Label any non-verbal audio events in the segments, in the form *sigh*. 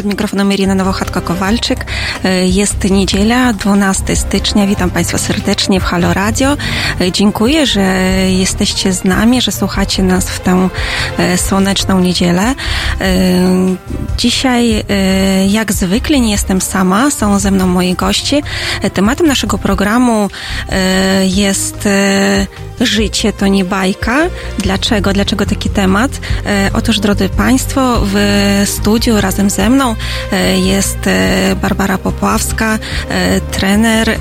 Przed mikrofonem Irina Nowochatko-Kowalczyk. E, jest niedziela, 12 stycznia. Witam Państwa serdecznie w Halo Radio. E, dziękuję, że jesteście z nami, że słuchacie nas w tę e, słoneczną niedzielę. Dzisiaj, jak zwykle, nie jestem sama, są ze mną moi goście. Tematem naszego programu jest Życie to nie bajka. Dlaczego? Dlaczego taki temat? E, otóż, drodzy Państwo, w studiu razem ze mną e, jest e, Barbara Popławska, trener,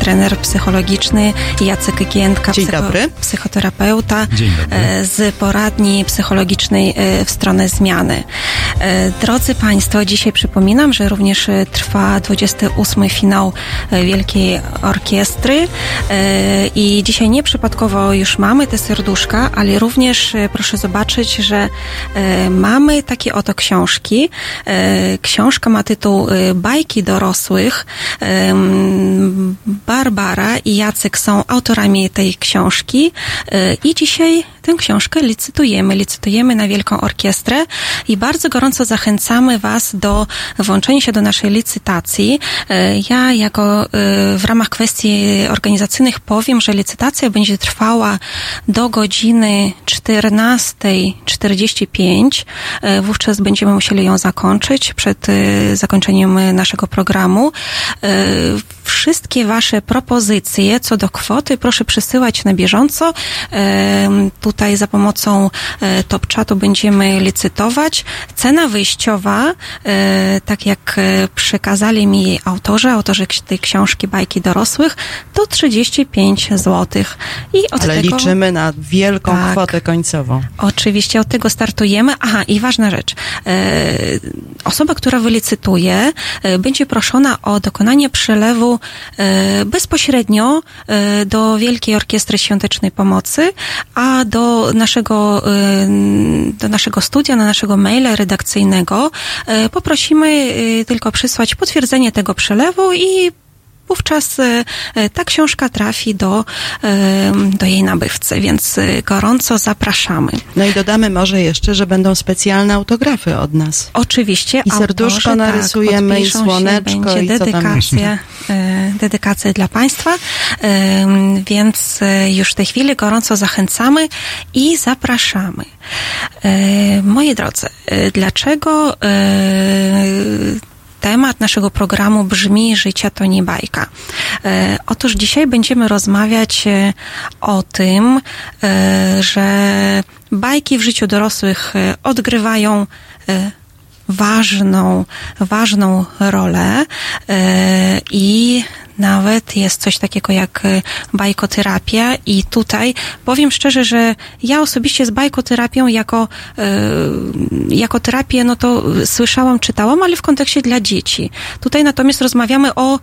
trener psychologiczny Jacek Giętka, Dzień psycho, dobry. psychoterapeuta Dzień dobry. Z poradni psychologicznej w stronę zmiany. Drodzy Państwo, dzisiaj przypominam, że również trwa 28 finał Wielkiej Orkiestry i dzisiaj nie przy przypadkowo już mamy te serduszka, ale również e, proszę zobaczyć, że e, mamy takie oto książki. E, książka ma tytuł Bajki dorosłych. Barbara i Jacek są autorami tej książki i dzisiaj tę książkę licytujemy. Licytujemy na Wielką Orkiestrę i bardzo gorąco zachęcamy Was do włączenia się do naszej licytacji. Ja jako w ramach kwestii organizacyjnych powiem, że licytacja będzie będzie trwała do godziny 14.45. E, wówczas będziemy musieli ją zakończyć przed e, zakończeniem naszego programu. E, wszystkie Wasze propozycje co do kwoty proszę przesyłać na bieżąco. Tutaj za pomocą top chatu będziemy licytować. Cena wyjściowa, tak jak przekazali mi autorzy, autorzy tej książki Bajki Dorosłych, to 35 zł. I od Ale tego, liczymy na wielką tak, kwotę końcową. Oczywiście od tego startujemy. Aha, i ważna rzecz. E, osoba, która wylicytuje, e, będzie proszona o dokonanie przelewu e, bezpośrednio e, do Wielkiej Orkiestry Świątecznej Pomocy, a do naszego, e, do naszego studia, na naszego maila redakcyjnego e, poprosimy tylko przysłać potwierdzenie tego przelewu i wówczas e, e, ta książka trafi do, e, do jej nabywcy, więc gorąco zapraszamy. No i dodamy może jeszcze, że będą specjalne autografy od nas. Oczywiście. I serduszko tak, narysujemy, tak, i słoneczko, się, i dedykacja, dedykacja dla Państwa, więc już w tej chwili gorąco zachęcamy i zapraszamy. Moi drodzy, dlaczego temat naszego programu brzmi Życia to nie bajka. E, otóż dzisiaj będziemy rozmawiać e, o tym, e, że bajki w życiu dorosłych odgrywają ważną, ważną rolę i nawet jest coś takiego jak y, bajkoterapia i tutaj powiem szczerze, że ja osobiście z bajkoterapią jako, y, jako terapię, no to słyszałam, czytałam, ale w kontekście dla dzieci. Tutaj natomiast rozmawiamy o,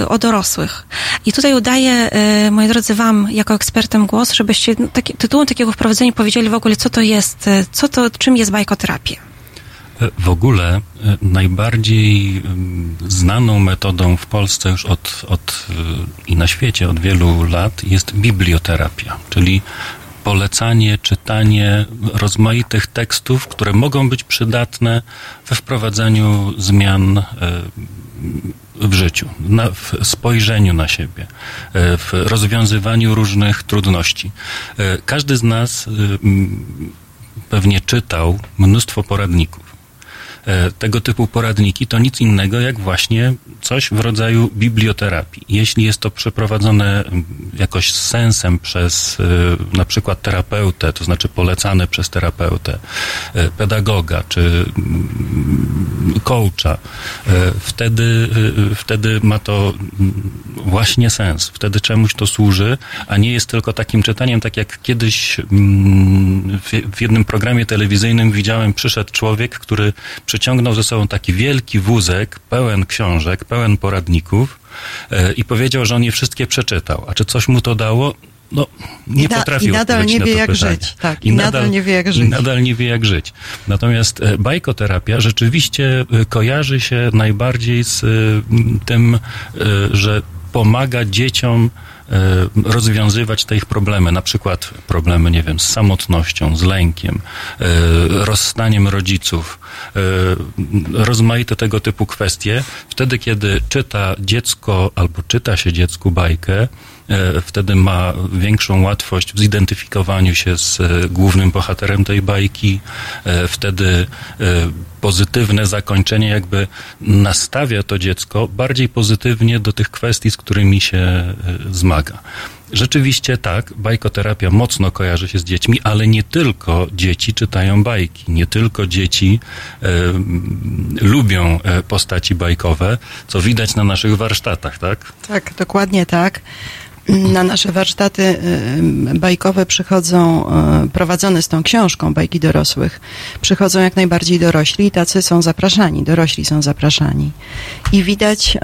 y, o dorosłych. I tutaj udaję, moi drodzy, wam jako ekspertem głos, żebyście no, taki, tytułem takiego wprowadzenia powiedzieli w ogóle, co to jest, co to, czym jest bajkoterapia. W ogóle e, najbardziej znaną metodą w Polsce już od, od e, i na świecie od wielu lat jest biblioterapia, czyli polecanie, czytanie rozmaitych tekstów, które mogą być przydatne we wprowadzaniu zmian e, w życiu, na, w spojrzeniu na siebie, w rozwiązywaniu różnych trudności. Każdy z nas pewnie czytał mnóstwo poradników tego typu poradniki to nic innego jak właśnie coś w rodzaju biblioterapii. Jeśli jest to przeprowadzone jakoś z sensem przez e, na przykład terapeutę, to znaczy polecane przez terapeutę, e, pedagoga czy coacha, wtedy, wtedy ma to właśnie sens. Wtedy czemuś to służy, a nie jest tylko takim czytaniem, tak jak kiedyś w jednym programie telewizyjnym widziałem, przyszedł człowiek, który przyciągnął ze sobą taki wielki wózek pełen książek, pełen poradników e, i powiedział, że on je wszystkie przeczytał. A czy coś mu to dało? No, nie da, potrafił I nadal nie wie, jak pytanie. żyć. Tak, i, i nadal, nadal, nie wie, jak żyć. I nadal nie wie, jak żyć. Natomiast e, bajkoterapia rzeczywiście e, kojarzy się najbardziej z tym, że pomaga dzieciom rozwiązywać te ich problemy, na przykład problemy, nie wiem, z samotnością, z lękiem, rozstaniem rodziców, rozmaite tego typu kwestie. Wtedy, kiedy czyta dziecko albo czyta się dziecku bajkę, wtedy ma większą łatwość w zidentyfikowaniu się z głównym bohaterem tej bajki, wtedy pozytywne zakończenie jakby nastawia to dziecko bardziej pozytywnie do tych kwestii, z którymi się e, zmaga. Rzeczywiście tak, bajkoterapia mocno kojarzy się z dziećmi, ale nie tylko dzieci czytają bajki, nie tylko dzieci e, lubią postaci bajkowe, co widać na naszych warsztatach, tak? Tak, dokładnie tak. Na nasze warsztaty y, bajkowe przychodzą, y, prowadzone z tą książką bajki dorosłych, przychodzą jak najbardziej dorośli i tacy są zapraszani, dorośli są zapraszani. I widać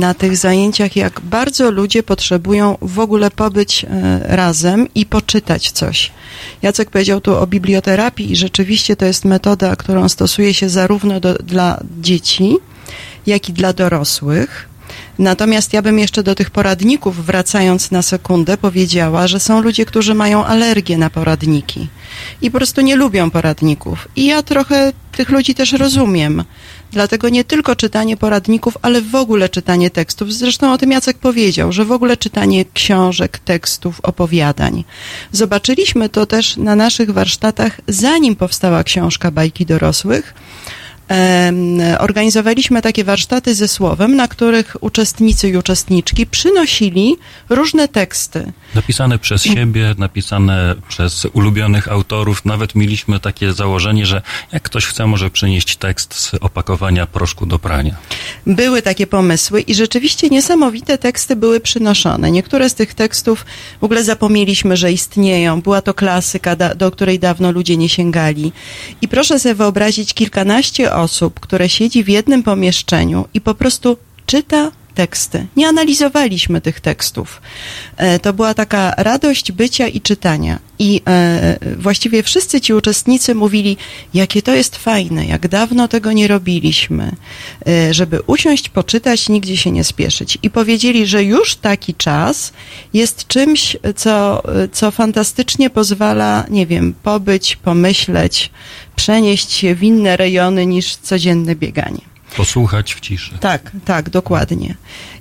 na tych zajęciach, jak bardzo ludzie potrzebują w ogóle pobyć y, razem i poczytać coś. Jacek powiedział tu o biblioterapii i rzeczywiście to jest metoda, którą stosuje się zarówno do, dla dzieci, jak i dla dorosłych Natomiast ja bym jeszcze do tych poradników, wracając na sekundę, powiedziała, że są ludzie, którzy mają alergię na poradniki i po prostu nie lubią poradników. I ja trochę tych ludzi też rozumiem. Dlatego nie tylko czytanie poradników, ale w ogóle czytanie tekstów. Zresztą o tym Jacek powiedział, że w ogóle czytanie książek, tekstów, opowiadań. Zobaczyliśmy to też na naszych warsztatach, zanim powstała książka Bajki Dorosłych organizowaliśmy takie warsztaty ze słowem, na których uczestnicy i uczestniczki przynosili różne teksty. Napisane przez siebie, napisane przez ulubionych autorów. Nawet mieliśmy takie założenie, że jak ktoś chce, może przynieść tekst z opakowania proszku do prania. Były takie pomysły i rzeczywiście niesamowite teksty były przynoszone. Niektóre z tych tekstów w ogóle zapomnieliśmy, że istnieją. Była to klasyka, do której dawno ludzie nie sięgali. I proszę sobie wyobrazić kilkanaście osób, które siedzi w jednym pomieszczeniu i po prostu czyta teksty. Nie analizowaliśmy tych tekstów. E, to była taka radość bycia i czytania. I e, właściwie wszyscy ci uczestnicy mówili, jakie to jest fajne, jak dawno tego nie robiliśmy, e, żeby usiąść, poczytać, nigdzie się nie spieszyć. I powiedzieli, że już taki czas jest czymś, co, co fantastycznie pozwala, nie wiem, pobyć, pomyśleć, przenieść się w inne rejony niż codzienne bieganie. Posłuchać w ciszy. Tak, tak, dokładnie.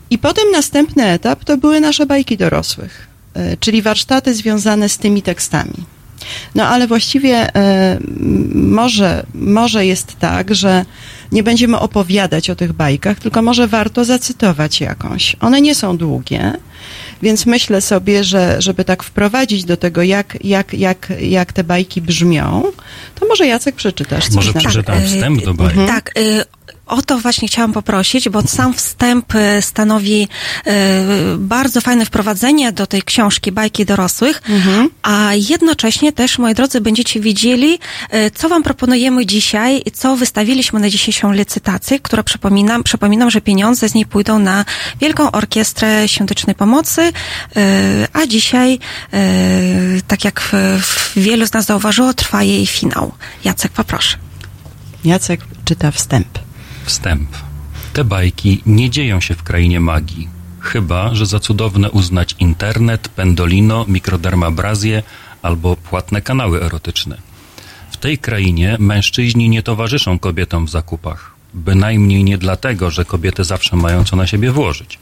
I potem następny etap to były nasze bajki dorosłych, e, czyli warsztaty związane z tymi tekstami. No ale właściwie e, może, może jest tak, że nie będziemy opowiadać o tych bajkach, tylko może warto zacytować jakąś. One nie są długie, więc myślę sobie, że żeby tak wprowadzić do tego, jak, jak, jak, jak te bajki brzmią, to może Jacek przeczytasz coś Może przeczytam wstęp do bajki. Tak, o to właśnie chciałam poprosić, bo sam wstęp e, stanowi e, bardzo fajne wprowadzenie do tej książki Bajki dorosłych, mhm. a jednocześnie też, moi drodzy, będziecie wiedzieli, e, co wam proponujemy dzisiaj, co wystawiliśmy na dzisiejszą licytację, która przypominam, przypominam, że pieniądze z niej pójdą na Wielką Orkiestrę Świątecznej Pomocy, a dzisiaj, tak jak wielu z nas zauważyło, trwa jej finał. Jacek, poproszę. Jacek czyta wstęp. Wstęp. Te bajki nie dzieją się w krainie magii. Chyba, że za cudowne uznać internet, pendolino, mikrodermabrazję albo płatne kanały erotyczne. W tej krainie mężczyźni nie towarzyszą kobietom w zakupach. Bynajmniej nie dlatego, że kobiety zawsze mają co na siebie włożyć.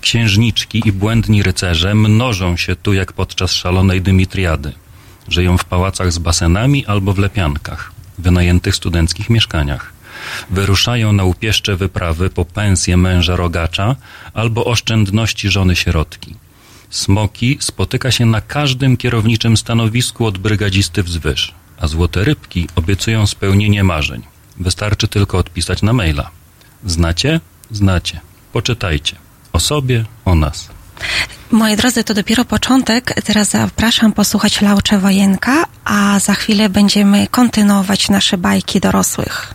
Księżniczki i błędni rycerze mnożą się tu jak podczas szalonej Dymitriady. Żyją w pałacach z basenami albo w lepiankach, wynajętych studenckich mieszkaniach wyruszają na upieszcze wyprawy po pensję męża rogacza albo oszczędności żony sierotki. Smoki spotyka się na każdym kierowniczym stanowisku od brygadzisty wzwyż, a złote rybki obiecują spełnienie marzeń. Wystarczy tylko odpisać na maila. Znacie? Znacie. Poczytajcie. O sobie, o nas. Moi drodzy, to dopiero początek. Teraz zapraszam posłuchać Laucze Wojenka, a za chwilę będziemy kontynuować nasze bajki dorosłych.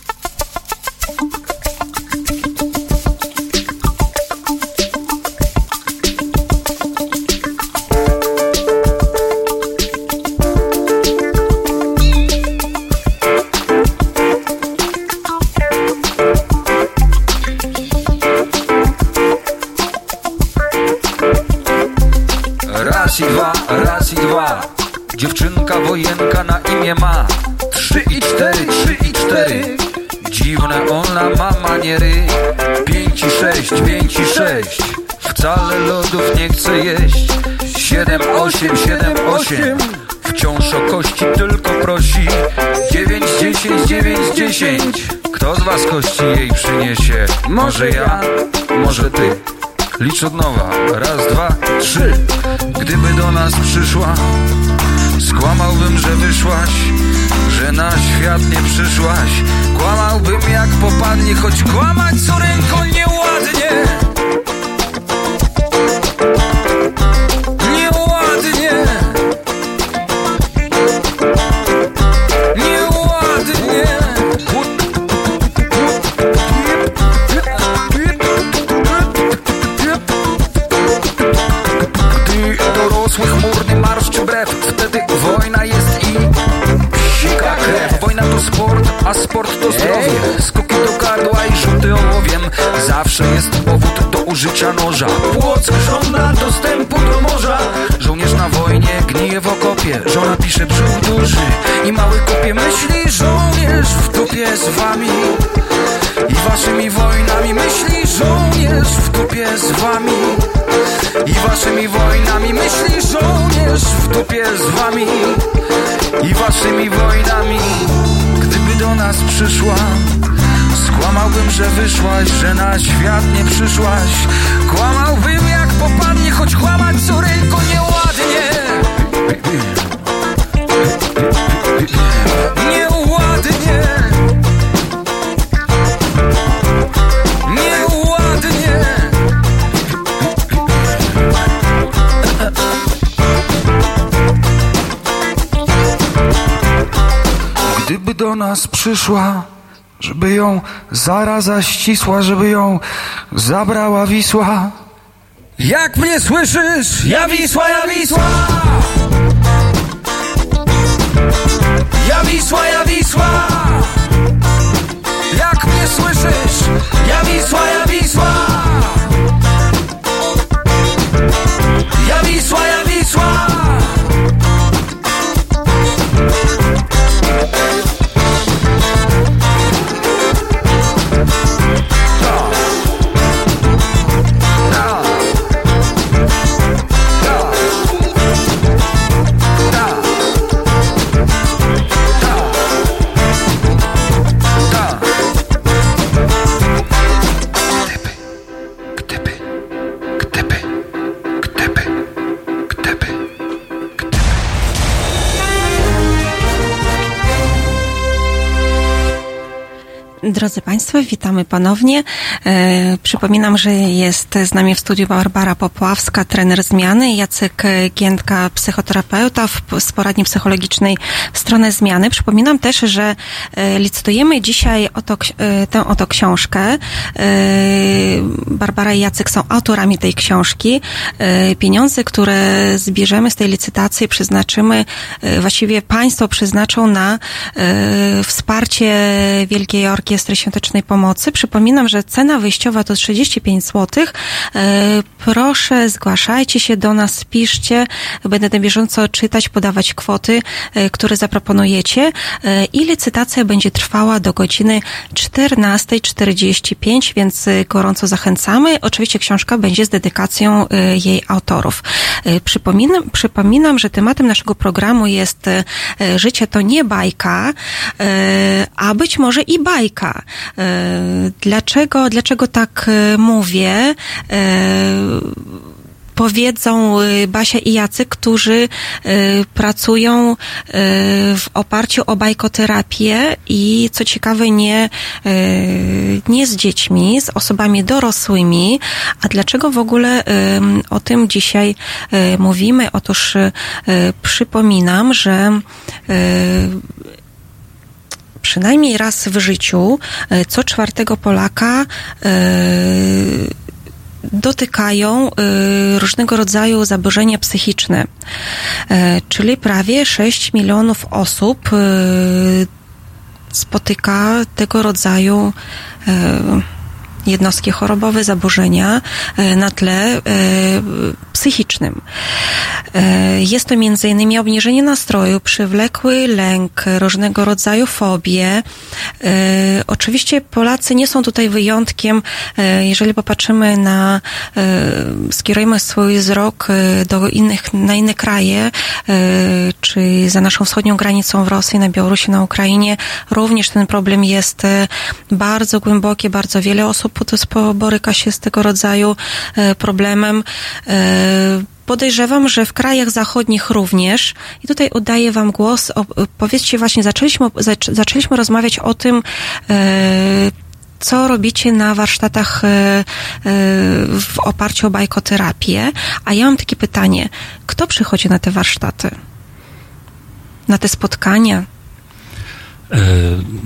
Raz i dwa, raz i dwa. Dziewczynka wojenka na imię ma Trzy i cztery, trzy i cztery. Dziwne ona ma maniery Pięć i sześć, pięć i sześć. Wcale lodów nie chce jeść. Siedem, osiem, siedem, osiem. Wciąż o kości tylko prosi. Dziewięć, dziesięć, dziewięć, dziesięć. Kto z was kości jej przyniesie? Może ja, może ty Licz od nowa, raz, dwa, trzy. Gdyby do nas przyszła Skłamałbym, że wyszłaś Że na świat nie przyszłaś. Kłamałbym jak popadnie Choć kłamać co ręką nieładnie brew Wtedy wojna jest i psika krew. Wojna to sport, a sport to zdrowie. Skoki do gardła i rzuty ołowiem. Zawsze jest powód użycia noża. Płock żąda dostępu do morza. Żołnierz na wojnie gnije w okopie. Żona pisze brzuch duży i mały kopie. Myśli żołnierz w dupie z wami i waszymi wojnami. Myśli żołnierz w dupie z wami I waszymi wojnami. Myśli żołnierz w dupie z wami I waszymi wojnami. Gdyby do nas przyszła Skłamałbym, że wyszłaś, że na świat nie przyszłaś. Kłamałbym jak popadnie, choć kłamać córejko nieładnie. Nieładnie. Nieładnie. Gdyby do nas przyszła Żeby ją zaraza ścisła Żeby ją zabrała Wisła. Jak mnie słyszysz? Ja Wisła, ja Wisła! Ja Wisła, ja Wisła! Jak mnie słyszysz? Ja Wisła, ja Wisła! Ja Wisła, ja Wisła Drodzy Państwo, witamy ponownie. E, przypominam, że jest z nami w studiu Barbara Popławska, trener zmiany, Jacek Giętka, psychoterapeuta w, z poradni psychologicznej w stronę zmiany. Przypominam też, że e, licytujemy dzisiaj oto, e, tę oto książkę. E, Barbara i Jacek są autorami tej książki. E, pieniądze, które zbierzemy z tej licytacji, przeznaczymy, e, właściwie Państwo przeznaczą na wsparcie Wielkiej Orkiestry Świątecznej Pomocy. Przypominam, że cena wyjściowa to 35 zł. E, Proszę, zgłaszajcie się do nas, piszcie. Będę na bieżąco czytać, podawać kwoty, e, które zaproponujecie E, i licytacja będzie trwała do godziny 14.45, więc gorąco zachęcamy. Oczywiście książka będzie z dedykacją jej autorów. Przypominam, przypominam, że tematem naszego programu jest Życie to nie bajka, a być może i bajka. E, Dlaczego, dlaczego tak e, mówię? E, powiedzą Basia i Jacek, którzy y, pracują y, w oparciu o bajkoterapię i co ciekawe nie, y, nie z dziećmi, z osobami dorosłymi. A dlaczego w ogóle o tym dzisiaj mówimy? Otóż przypominam, że przynajmniej raz w życiu y, co czwartego Polaka y, dotykają y, różnego rodzaju zaburzenia psychiczne, E, czyli prawie 6 milionów osób spotyka tego rodzaju e, jednostki chorobowe, zaburzenia e, na tle e, psychicznym. E, jest to innymi obniżenie nastroju, przywlekły lęk, różnego rodzaju fobie. Oczywiście Polacy nie są tutaj wyjątkiem. Jeżeli popatrzymy na, skierujemy swój wzrok do innych, na inne kraje, czy za naszą wschodnią granicą w Rosji, na Białorusi, na Ukrainie, również ten problem jest bardzo głęboki, bardzo wiele osób boryka się z tego rodzaju e, problemem. E, podejrzewam, że w krajach zachodnich również. I tutaj oddaję Wam głos. Powiedzcie właśnie, zaczęliśmy, zaczęliśmy rozmawiać o tym, e, co robicie na warsztatach w oparciu o bajkoterapię. A ja mam takie pytanie. Kto przychodzi na te warsztaty? Na te spotkania?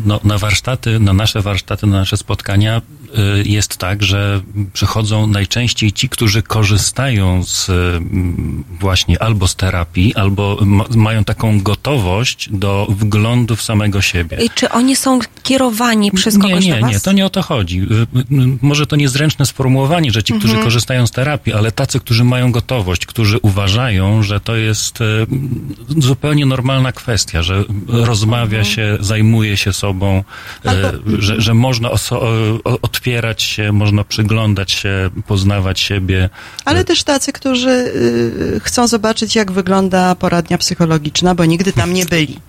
No, na warsztaty, na nasze warsztaty, na nasze spotkania Y, jest tak, że przychodzą najczęściej ci, którzy korzystają z mm, właśnie albo z terapii, albo mają taką gotowość do wglądu w samego siebie. I czy oni są kierowani przez kogoś Nie, nie, nie, to nie o to chodzi. Może to niezręczne sformułowanie, że ci, którzy mhm. korzystają z terapii, ale tacy, którzy mają gotowość, którzy uważają, że to jest zupełnie normalna kwestia, że rozmawia mhm. się, zajmuje się sobą, albo... że, że można otwierać otwierać się, można przyglądać się, poznawać siebie. Ale też tacy, którzy y, chcą zobaczyć, jak wygląda poradnia psychologiczna, bo nigdy tam nie byli.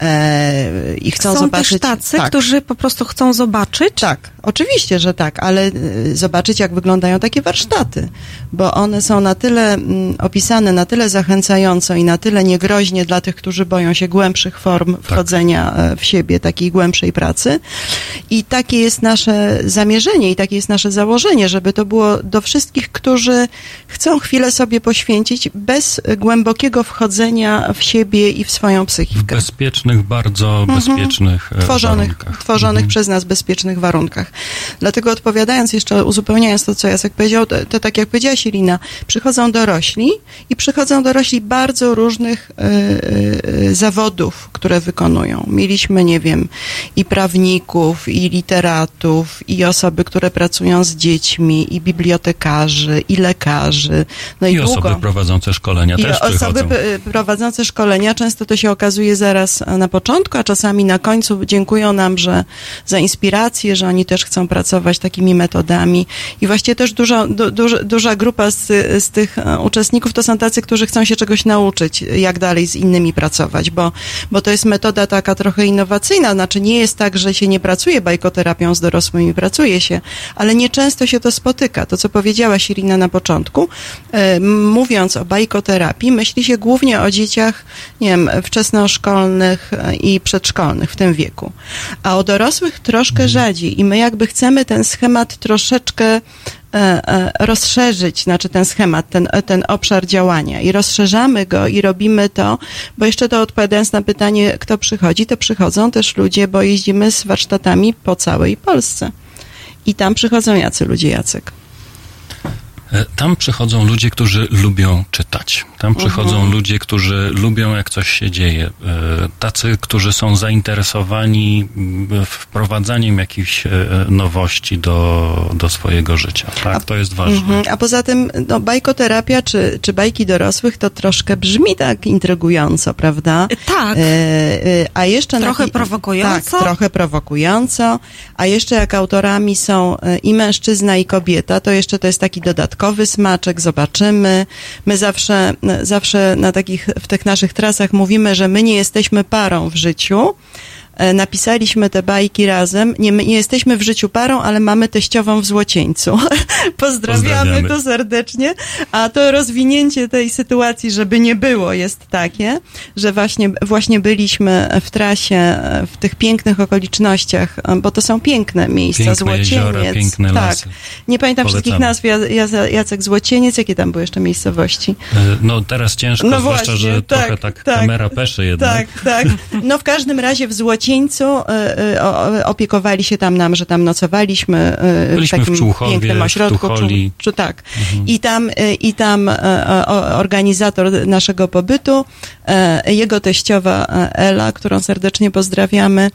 E, i chcą Są zobaczyć. Są też tacy, tak. którzy po prostu chcą zobaczyć? Tak, oczywiście, że tak, ale y, zobaczyć, jak wyglądają takie warsztaty, bo one są na tyle mm, opisane, na tyle zachęcająco i na tyle niegroźnie dla tych, którzy boją się głębszych form tak. wchodzenia e, w siebie, takiej głębszej pracy. I takie jest nasze zamierzenie i takie jest nasze założenie, żeby to było do wszystkich, którzy chcą chwilę sobie poświęcić bez głębokiego wchodzenia w siebie i w swoją psychikę. Bezpieczny bardzo mhm. bezpiecznych e, tworzonych, warunkach. Tworzonych mhm. przez nas bezpiecznych warunkach. Dlatego odpowiadając jeszcze, uzupełniając to, co Jacek powiedział, to, to tak jak powiedziała Silina, przychodzą dorośli i przychodzą dorośli bardzo różnych y, y, zawodów, które wykonują. Mieliśmy, nie wiem, i prawników, i literatów, i osoby, które pracują z dziećmi, i bibliotekarzy, i lekarzy. No i, I długo. osoby prowadzące szkolenia I też osoby prowadzące szkolenia, często to się okazuje zaraz na początku, a czasami na końcu dziękują nam, że za inspirację, że oni też chcą pracować takimi metodami. I właściwie też duża, du, duża, duża grupa z, z tych e, uczestników to są tacy, którzy chcą się czegoś nauczyć, jak dalej z innymi pracować, bo, bo to jest metoda taka trochę innowacyjna. Znaczy nie jest tak, że się nie pracuje bajkoterapią z dorosłymi, pracuje się, ale nieczęsto się to spotyka. To, co powiedziała Sirina na początku, e, mówiąc o bajkoterapii, myśli się głównie o dzieciach, nie wiem, wczesnoszkolnych, i przedszkolnych w tym wieku. A o dorosłych troszkę mhm. rzadziej i my jakby chcemy ten schemat troszeczkę e, e, rozszerzyć, znaczy ten schemat, ten, ten obszar działania i rozszerzamy go i robimy to, bo jeszcze to odpowiadając na pytanie, kto przychodzi, to przychodzą też ludzie, bo jeździmy z warsztatami po całej Polsce. I tam przychodzą jacy ludzie, Jacek. E, tam przychodzą ludzie, którzy lubią czytać. Tam przychodzą mhm. ludzie, którzy lubią, jak coś się dzieje. E, tacy, którzy są zainteresowani wprowadzaniem jakichś e, nowości do, do swojego życia. Tak, to jest ważne. Mhm. A poza tym, no, bajkoterapia czy, czy bajki dorosłych to troszkę brzmi tak intrygująco, prawda? Tak. a jeszcze trochę na, prowokująco. Tak, trochę prowokująco. A jeszcze jak autorami są i mężczyzna, i kobieta, to jeszcze to jest taki dodatkowy dodatkowy smaczek, zobaczymy. My zawsze, zawsze na takich, w tych naszych trasach mówimy, że my nie jesteśmy parą w życiu, napisaliśmy te bajki razem. Nie, nie jesteśmy w życiu parą, ale mamy teściową w Złocieńcu. *laughs* Pozdrawiamy, Pozdrawiamy go serdecznie. A to rozwinięcie tej sytuacji, żeby nie było, jest takie, że właśnie, właśnie byliśmy w trasie, e, w tych pięknych okolicznościach, e, bo to są piękne miejsca. Piękne Złocieniec. Jeziora, piękne tak. Lasy. Nie pamiętam Polecamy. wszystkich nazw. Jacek Złocieniec, jakie tam były jeszcze miejscowości? No teraz ciężko, no zwłaszcza, właśnie, że tak, trochę tak, tak kamera peszy jednak. Tak, tak. No w każdym razie w Złocieniu Ocieńcu e, e, opiekowali się tam nam, że tam nocowaliśmy e, w Byliśmy w takim Człuchowie, pięknym w ośrodku. Tucholi. Czu- Czu- tak. I tam, i tam organizator naszego pobytu, jego teściowa Ela, którą serdecznie pozdrawiamy,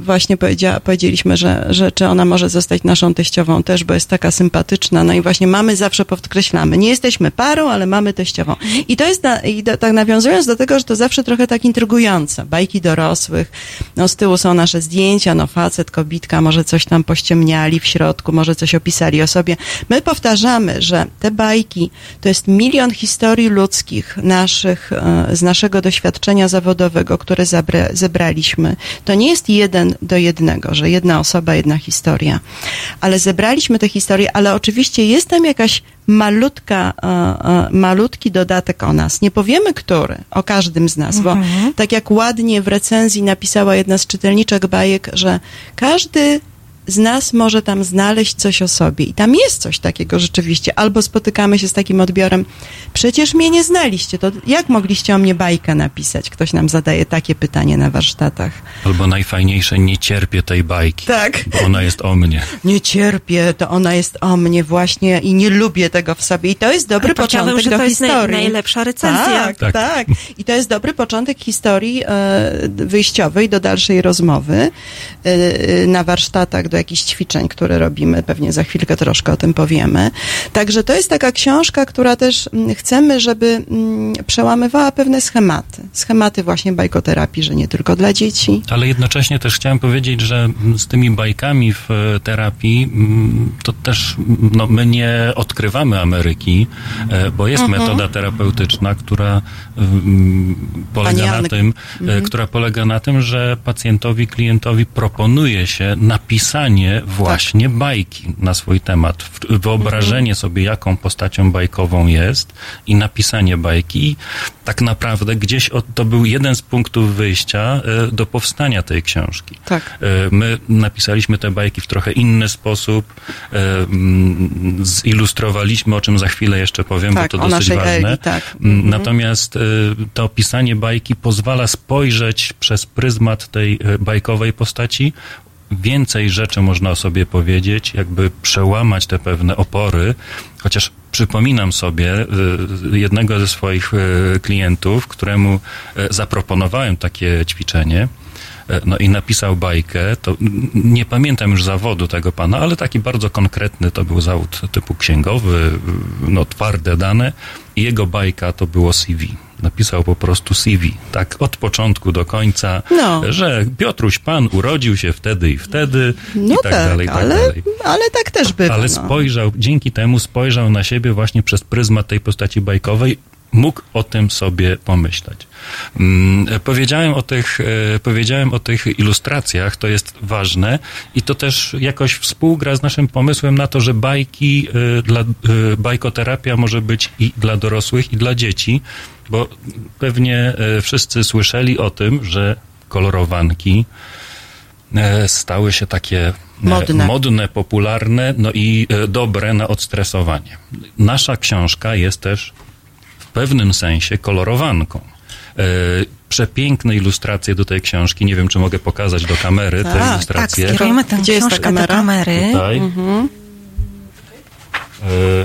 właśnie powiedziała, powiedzieliśmy, że, że czy ona może zostać naszą teściową też, bo jest taka sympatyczna. No i właśnie mamy, zawsze podkreślamy, nie jesteśmy parą, ale mamy teściową. I to jest, na, i do, tak nawiązując do tego, że to zawsze trochę tak intrygujące. Bajki dorosłych, no z tyłu są nasze zdjęcia, no facet, kobitka, może coś tam pościemniali w środku, może coś opisali o sobie. My powtarzamy, że te bajki to jest milion historii ludzkich naszych, e, z naszego doświadczenia zawodowego, które zabra, zebraliśmy. To nie jest jeden do jednego, że jedna osoba, jedna historia. Ale zebraliśmy te historie, ale oczywiście jest tam jakaś malutka, e, e, malutki dodatek o nas. Nie powiemy, który, o każdym z nas, bo tak jak ładnie w recenzji napisała jedna z czytelniczek bajek, że każdy z nas może tam znaleźć coś o sobie. I tam jest coś takiego rzeczywiście. Albo spotykamy się z takim odbiorem, przecież mnie nie znaliście, to jak mogliście o mnie bajkę napisać? Ktoś nam zadaje takie pytanie na warsztatach. Albo najfajniejsze, nie cierpię tej bajki, Tak. bo ona jest o mnie. *laughs* Nie cierpię, to ona jest o mnie właśnie i nie lubię tego w sobie. I to jest dobry Ale początek że do to jest naj- historii. najlepsza recenzja. Tak, Tak. tak, I to jest dobry początek historii e, wyjściowej do dalszej rozmowy e, na warsztatach, do jakichś ćwiczeń, które robimy. Pewnie za chwilkę troszkę o tym powiemy. Także to jest taka książka, która też mm, chcemy, żeby mm, przełamywała pewne schematy. Schematy właśnie bajkoterapii, że nie tylko dla dzieci. Ale jednocześnie też chciałem powiedzieć, że mm, z tymi bajkami w e, terapii to też no, my nie odkrywamy Ameryki, e, bo jest Mhm. metoda terapeutyczna, która mm, polega na tym, Mhm. e, która polega na tym, że pacjentowi, klientowi proponuje się napisanie właśnie bajki na swój temat. Wyobrażenie Mhm. sobie, jaką postacią bajkową jest i napisanie bajki. I tak naprawdę gdzieś od, to był jeden z punktów wyjścia e, do powstania tej książki. Tak. E, My napisaliśmy te bajki w trochę inny sposób, e, zilustrowaliśmy, o czym za chwilę jeszcze powiem, Tak, bo to dosyć ważne. Eli, tak. Mhm. Natomiast to opisanie bajki pozwala spojrzeć przez pryzmat tej bajkowej postaci. Więcej rzeczy można o sobie powiedzieć, jakby przełamać te pewne opory, chociaż przypominam sobie e, jednego ze swoich e, klientów, któremu e, zaproponowałem takie ćwiczenie. No i napisał bajkę, to nie pamiętam już zawodu tego pana, ale taki bardzo konkretny to był zawód typu księgowy, no twarde dane i jego bajka to było CV. Napisał po prostu CV, tak od początku do końca, No. że Piotruś Pan urodził się wtedy i wtedy No i tak, dalej, i tak ale, dalej. ale tak też bywa. Ale no. spojrzał, dzięki temu spojrzał na siebie właśnie przez pryzmat tej postaci bajkowej, mógł o tym sobie pomyśleć. Mm, Powiedziałem o tych, e, powiedziałem o tych ilustracjach, to jest ważne i to też jakoś współgra z naszym pomysłem na to, że bajki, e, dla, e, bajkoterapia może być i dla dorosłych, i dla dzieci, bo pewnie wszyscy słyszeli o tym, że kolorowanki stały się takie Modne. modne, popularne, no i dobre na odstresowanie. Nasza książka jest też pewnym sensie kolorowanką. E, Przepiękne ilustracje do tej książki. Nie wiem, czy mogę pokazać do kamery te Tak, tak, Tak, ilustracje. skierujemy tę Gdzie jest ta książkę do kamery. Tutaj. E,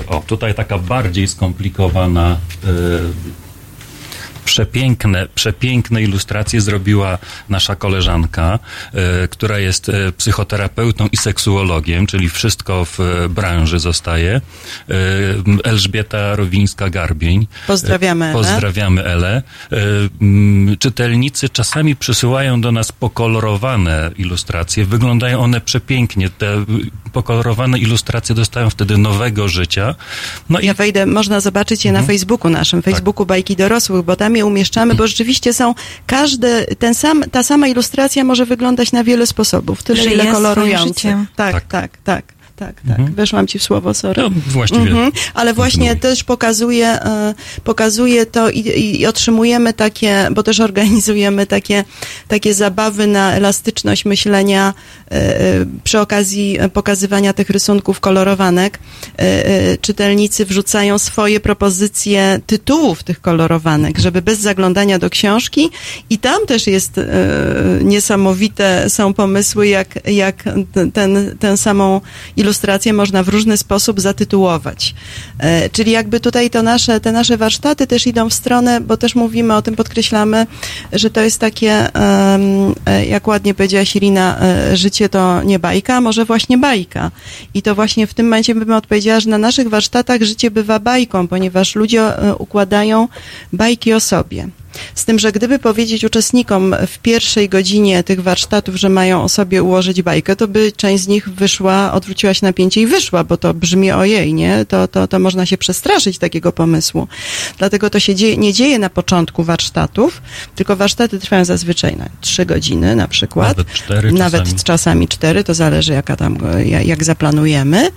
O, tutaj taka bardziej skomplikowana. Przepiękne, przepiękne ilustracje zrobiła nasza koleżanka, e, która jest e, psychoterapeutą i seksuologiem, czyli wszystko w e, branży zostaje. Elżbieta Rowińska-Garbień. Pozdrawiamy Elę. Pozdrawiamy Elę. Czytelnicy czasami przysyłają do nas pokolorowane ilustracje. Wyglądają one przepięknie. Te pokolorowane ilustracje dostają wtedy nowego życia. No i Ja wejdę, można zobaczyć je na Facebooku naszym, Facebooku Bajki Dorosłych, bo tam je umieszczamy, bo rzeczywiście są każde, ten sam, ta sama ilustracja może wyglądać na wiele sposobów, tyle Żyje ile kolorujących. życiem. Tak, Tak. tak, tak, tak, tak, tak. Weszłam ci w słowo, sorry. No, właściwie. Mhm. Ale właśnie też pokazuje, e, pokazuje to i, i, otrzymujemy takie, bo też organizujemy takie, takie zabawy na elastyczność myślenia e, e, przy okazji pokazywania tych rysunków kolorowanek. Czytelnicy wrzucają swoje propozycje tytułów tych kolorowanek, żeby bez zaglądania do książki i tam też jest niesamowite są pomysły, jak, jak ten- ten, samą ilustrację można w różny sposób zatytułować. E, Czyli jakby tutaj to nasze, te nasze warsztaty też idą w stronę, bo też mówimy o tym, podkreślamy, że to jest takie, e, jak ładnie powiedziała Sirina, e, życie to nie bajka, a może właśnie bajka. I to właśnie w tym momencie bym odpowiedziała, że na naszych warsztatach życie bywa bajką, ponieważ ludzie układają bajki o sobie. Z tym, że gdyby powiedzieć uczestnikom w pierwszej godzinie tych warsztatów, że mają o sobie ułożyć bajkę, to by część z nich wyszła, odwróciła się napięcie i wyszła, bo to brzmi ojej, nie? To, to, to można się przestraszyć takiego pomysłu. Dlatego to się dzieje, nie dzieje na początku warsztatów, tylko warsztaty trwają zazwyczaj na trzy godziny na przykład. Nawet cztery Nawet czasami. cztery, to zależy jaka tam, e, ja- jak zaplanujemy.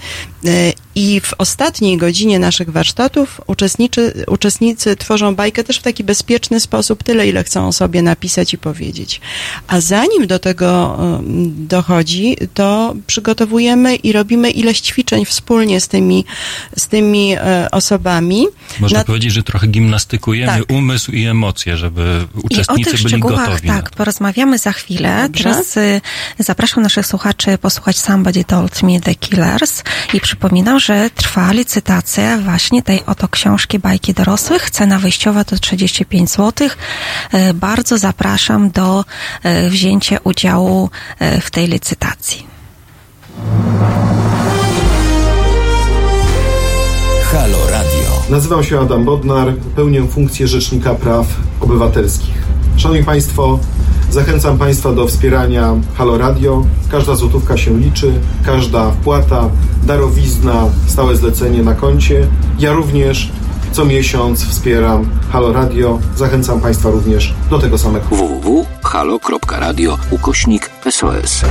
I w ostatniej godzinie naszych warsztatów uczestniczy, uczestnicy tworzą bajkę też w taki bezpieczny sposób, tyle ile chcą o sobie napisać i powiedzieć. A zanim do tego dochodzi, to przygotowujemy i robimy ileś ćwiczeń wspólnie z tymi, z tymi e, osobami. Można Na- powiedzieć, że trochę gimnastykujemy Tak. umysł i emocje, żeby I o uczestnicy tych byli gotowi. tak, porozmawiamy za chwilę. Dobrze. Teraz y, zapraszam naszych słuchaczy posłuchać Somebody Told Me The Killers i przypominam, że trwa licytacja właśnie tej oto książki Bajki Dorosłych. Cena wyjściowa to 35 zł. Y, Bardzo zapraszam do y, wzięcia udziału y, w tej licytacji. Halo Radio. Nazywam się Adam Bodnar, pełnię funkcję Rzecznika Praw Obywatelskich. Szanowni Państwo, zachęcam Państwa do wspierania Halo Radio. Każda złotówka się liczy, każda wpłata, darowizna, stałe zlecenie na koncie. Ja również co miesiąc wspieram Halo Radio. Zachęcam Państwa również do tego samego. www.halo.radio ukośnik SOS.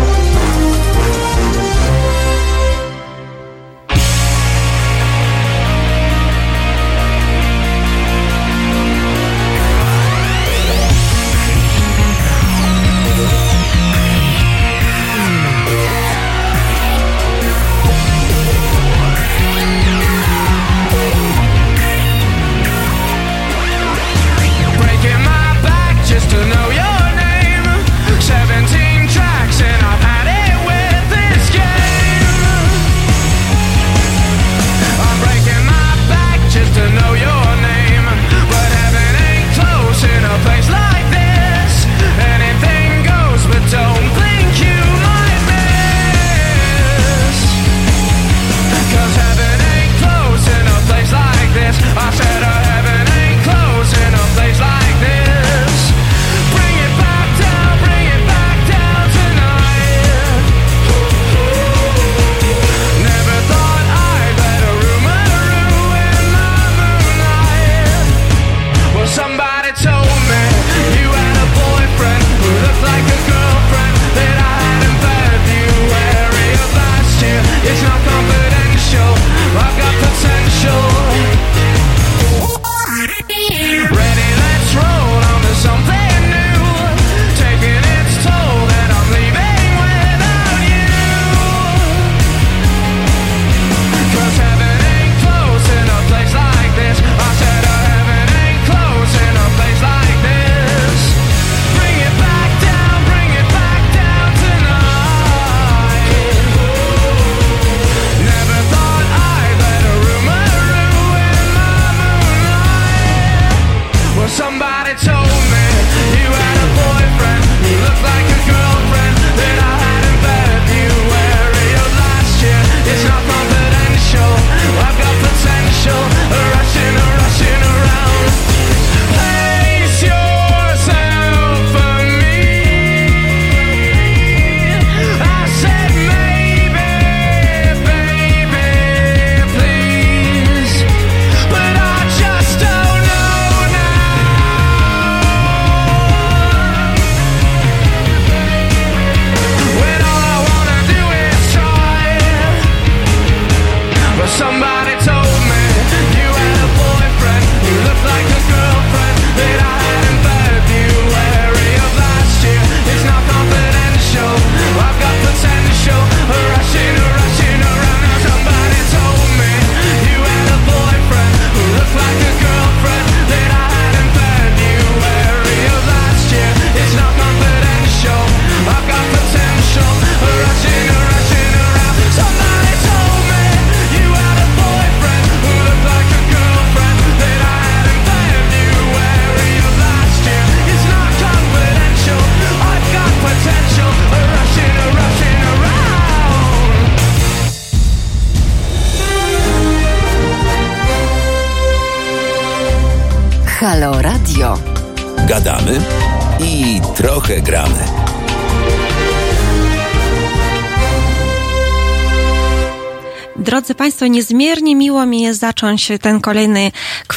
Drodzy Państwo, niezmiernie miło mi jest zacząć ten kolejny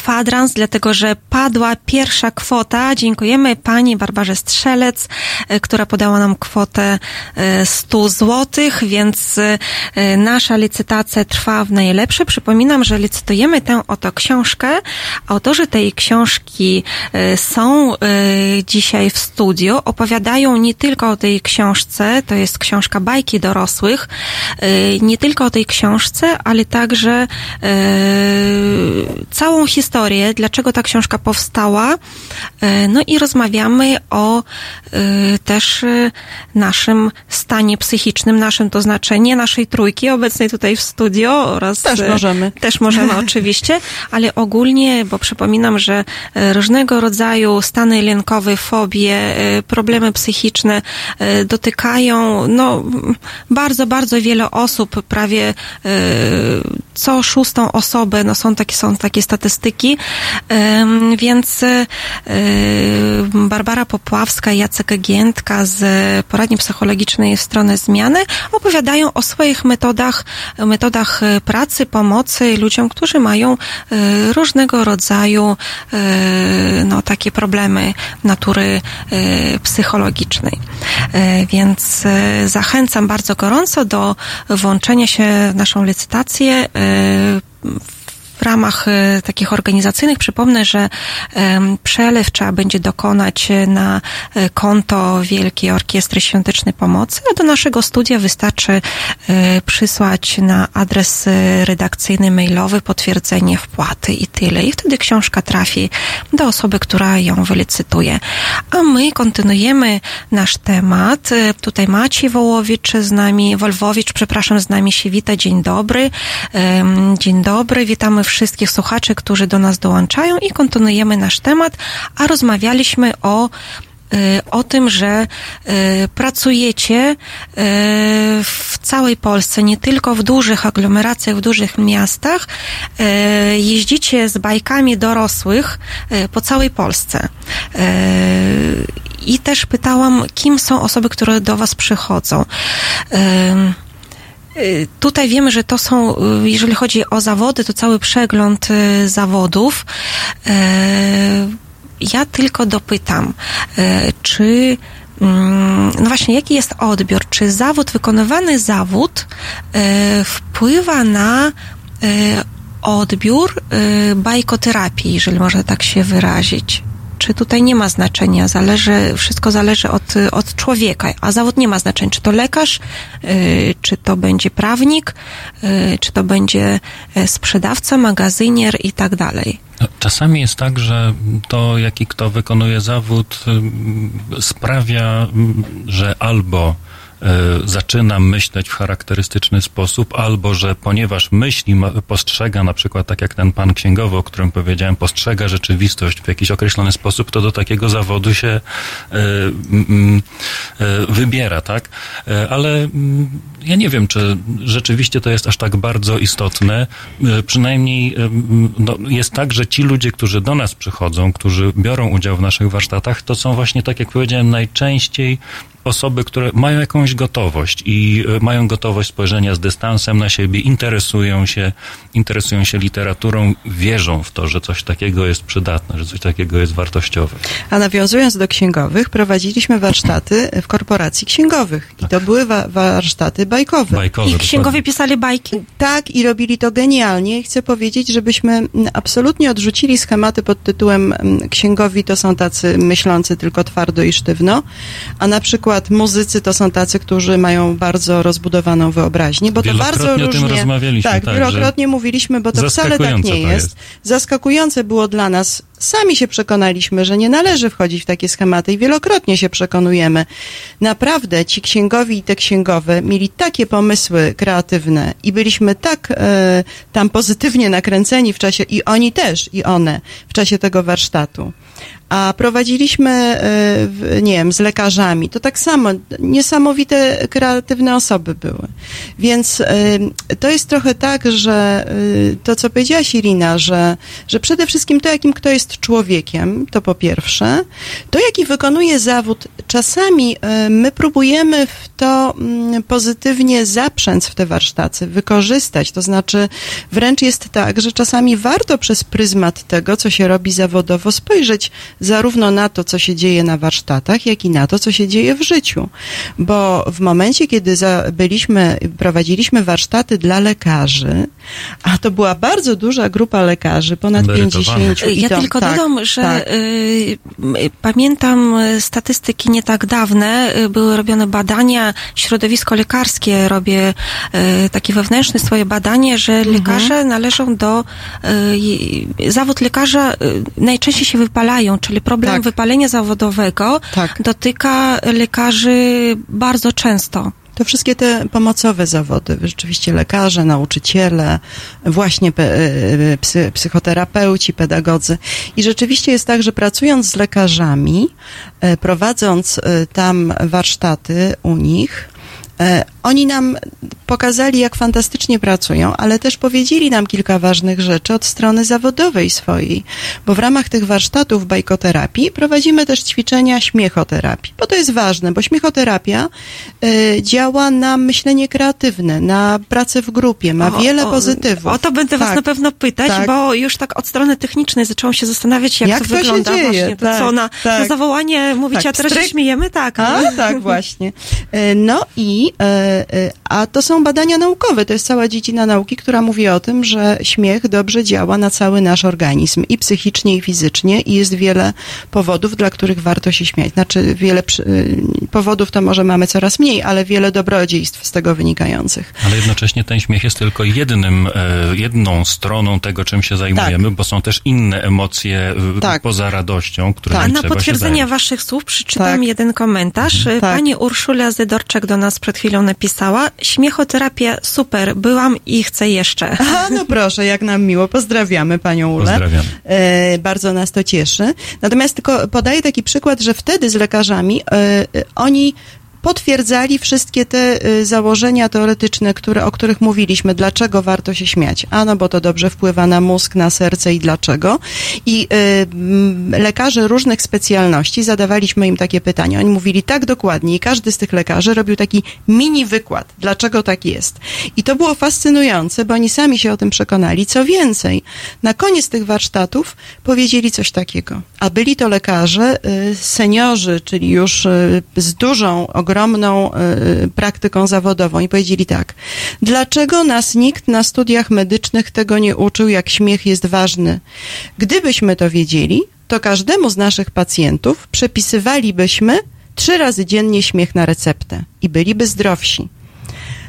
kwadrans, dlatego że padła pierwsza kwota. Dziękujemy Pani Barbarze Strzelec, e, która podała nam kwotę e, 100 złotych, więc e, nasza licytacja trwa w najlepsze. Przypominam, że licytujemy tę oto książkę. Autorzy tej książki e, są e, dzisiaj w studio. Opowiadają nie tylko o tej książce, to jest książka bajki dorosłych, e, nie tylko o tej książce, ale także e, całą historię, dlaczego ta książka powstała. E, no i rozmawiamy o e, też e, naszym stanie psychicznym, naszym to znaczy nie naszej trójki obecnej tutaj w studio oraz Też możemy. też możemy *laughs* oczywiście, ale ogólnie, bo przypominam, że różnego rodzaju stany lękowe, fobie, problemy psychiczne dotykają no, bardzo, bardzo wiele osób, prawie co szóstą osobę, no są takie, są takie statystyki, Em, więc e, Barbara Popławska i Jacek Giętka z poradni psychologicznej w stronę zmiany opowiadają o swoich metodach, metodach e, pracy, pomocy ludziom, którzy mają e, różnego rodzaju no, takie problemy natury psychologicznej. Więc zachęcam bardzo gorąco do włączenia się w naszą licytację w ramach e, takich organizacyjnych przypomnę, że przelew trzeba będzie dokonać e, na e, konto Wielkiej Orkiestry Świątecznej Pomocy, a do naszego studia wystarczy przysłać na adres redakcyjny mailowy potwierdzenie wpłaty i tyle. I wtedy książka trafi do osoby, która ją wylicytuje. A my kontynuujemy nasz temat. Tutaj Maciej Wołowicz z nami, Wolwowicz, przepraszam, z nami się wita. Dzień dobry. Dzień dobry. Witamy wszystkich słuchaczy, którzy do nas dołączają i kontynuujemy nasz temat, a rozmawialiśmy o y, o tym, że y, pracujecie y, w całej Polsce, nie tylko w dużych aglomeracjach, w dużych miastach, jeździcie z bajkami dorosłych po całej Polsce. I też pytałam, kim są osoby, które do Was przychodzą. Y, Tutaj wiemy, że to są, y, jeżeli chodzi o zawody, to cały przegląd y, zawodów. Ja tylko dopytam, czy mm, no właśnie, jaki jest odbiór? Czy zawód, wykonywany zawód wpływa na odbiór bajkoterapii, jeżeli można tak się wyrazić? Czy tutaj nie ma znaczenia? Zależy, wszystko zależy od, y, od człowieka, a zawód nie ma znaczenia. Czy to lekarz, y, czy to będzie prawnik, y, czy to będzie y, sprzedawca, magazynier i tak dalej. No, Czasami jest tak, że to, jaki kto wykonuje zawód, ym, sprawia, że albo y, zaczyna myśleć w charakterystyczny sposób, albo że ponieważ myśli, postrzega na przykład, tak jak ten pan księgowy, o którym powiedziałem, postrzega rzeczywistość w jakiś określony sposób, to do takiego zawodu się mm, y, wybiera, tak? Ale mm, ja nie wiem, czy rzeczywiście to jest aż tak bardzo istotne. Przynajmniej no, jest tak, że ci ludzie, którzy do nas przychodzą, którzy biorą udział w naszych warsztatach, to są właśnie, tak jak powiedziałem, najczęściej osoby, które mają jakąś gotowość i y, mają gotowość spojrzenia z dystansem na siebie, interesują się, interesują się literaturą, wierzą w to, że coś takiego jest przydatne, że coś takiego jest wartościowe. A nawiązując do księgowych, prowadziliśmy warsztaty w korporacji księgowych. I to były wa- warsztaty bajkowe. Bajkowe. I księgowie pisali bajki? Tak, i robili to genialnie. I Chcę powiedzieć, żebyśmy mm, absolutnie odrzucili schematy pod tytułem mm, księgowi to są tacy myślący tylko twardo i sztywno, a na przykład muzycy to są tacy, którzy mają bardzo rozbudowaną wyobraźnię, bo to bardzo Wielokrotnie o tym różnie... rozmawialiśmy, Tak, tak, wielokrotnie mówiliśmy, bo to wcale tak nie jest. jest. Zaskakujące było dla nas. Sami się przekonaliśmy, że nie należy wchodzić w takie schematy i wielokrotnie się przekonujemy. Naprawdę ci księgowi i te księgowe mieli takie pomysły kreatywne i byliśmy tak e, tam pozytywnie nakręceni w czasie, i oni też, i one, w czasie tego warsztatu. A prowadziliśmy, e, nie wiem, z lekarzami. To tak samo, niesamowite, kreatywne osoby były. Więc e, to jest trochę tak, że to, co powiedziałaś Irina, że, że przede wszystkim to, jakim kto jest jest człowiekiem, to po pierwsze. To, jaki wykonuje zawód, czasami e, my próbujemy w to mm, pozytywnie zaprzęc w te warsztaty, wykorzystać. To znaczy, wręcz jest tak, że czasami warto przez pryzmat tego, co się robi zawodowo, spojrzeć zarówno na to, co się dzieje na warsztatach, jak i na to, co się dzieje w życiu. Bo w momencie, kiedy byliśmy, prowadziliśmy warsztaty dla lekarzy, a to była bardzo duża grupa lekarzy, ponad Emerytowanych. 50. i Ja to- tylko tak, dodam, że tak. y, m, pamiętam y, statystyki nie tak dawne, y, były robione badania, środowisko lekarskie robię y, takie wewnętrzne swoje badanie, że Mhm. lekarze należą do, y, zawód lekarza y, najczęściej się wypalają, czyli problem Tak. wypalenia zawodowego Tak. dotyka lekarzy bardzo często. To wszystkie te pomocowe zawody, rzeczywiście lekarze, nauczyciele, właśnie pe- e, psy, psychoterapeuci, pedagodzy. I rzeczywiście jest tak, że pracując z lekarzami, e, prowadząc e, tam warsztaty u nich, e, oni nam pokazali, jak fantastycznie pracują, ale też powiedzieli nam kilka ważnych rzeczy od strony zawodowej swojej, bo w ramach tych warsztatów bajkoterapii prowadzimy też ćwiczenia śmiechoterapii, bo to jest ważne, bo śmiechoterapia y, działa na myślenie kreatywne, na pracę w grupie, ma O- wiele o- pozytywów. O to będę was Tak. na pewno pytać, Tak. bo już tak od strony technicznej zaczęłam się zastanawiać, jak, Jak to, to się wygląda dzieje, właśnie. To tak, co, na, tak. na zawołanie mówicie, Tak, a teraz się śmiejemy? Tak. A, tak, *laughs* właśnie. E, No i, e, e, a to są badania naukowe, to jest cała dziedzina nauki, która mówi o tym, że śmiech dobrze działa na cały nasz organizm i psychicznie, i fizycznie i jest wiele powodów, dla których warto się śmiać. Znaczy wiele przy, y, powodów to może mamy coraz mniej, ale wiele dobrodziejstw z tego wynikających. Ale jednocześnie ten śmiech jest tylko jednym, e, jedną stroną tego, czym się zajmujemy, bo są też inne emocje e, Tak. poza radością, które A na potwierdzenie waszych słów przeczytam Tak. jeden komentarz. Tak. Pani Urszula Zydorczak do nas przed chwilą napisała. Śmiechoterapia super, byłam i chcę jeszcze. Aha, no *laughs* proszę, jak nam miło. Pozdrawiamy panią Ulę. Pozdrawiamy. E, bardzo nas to cieszy. Natomiast tylko podaję taki przykład, że wtedy z lekarzami e, e, oni potwierdzali wszystkie te y, założenia teoretyczne, które, o których mówiliśmy. Dlaczego warto się śmiać? A no, bo to dobrze wpływa na mózg, na serce i dlaczego. I y, lekarze różnych specjalności zadawaliśmy im takie pytania. Oni mówili tak dokładnie i każdy z tych lekarzy robił taki mini wykład, dlaczego tak jest. I to było fascynujące, bo oni sami się o tym przekonali. Co więcej, na koniec tych warsztatów powiedzieli coś takiego. A byli to lekarze, y, seniorzy, czyli już y, z dużą, ogromną y, praktyką zawodową i powiedzieli tak. Dlaczego nas nikt na studiach medycznych tego nie uczył, jak śmiech jest ważny? Gdybyśmy to wiedzieli, to każdemu z naszych pacjentów przepisywalibyśmy trzy razy dziennie śmiech na receptę i byliby zdrowsi.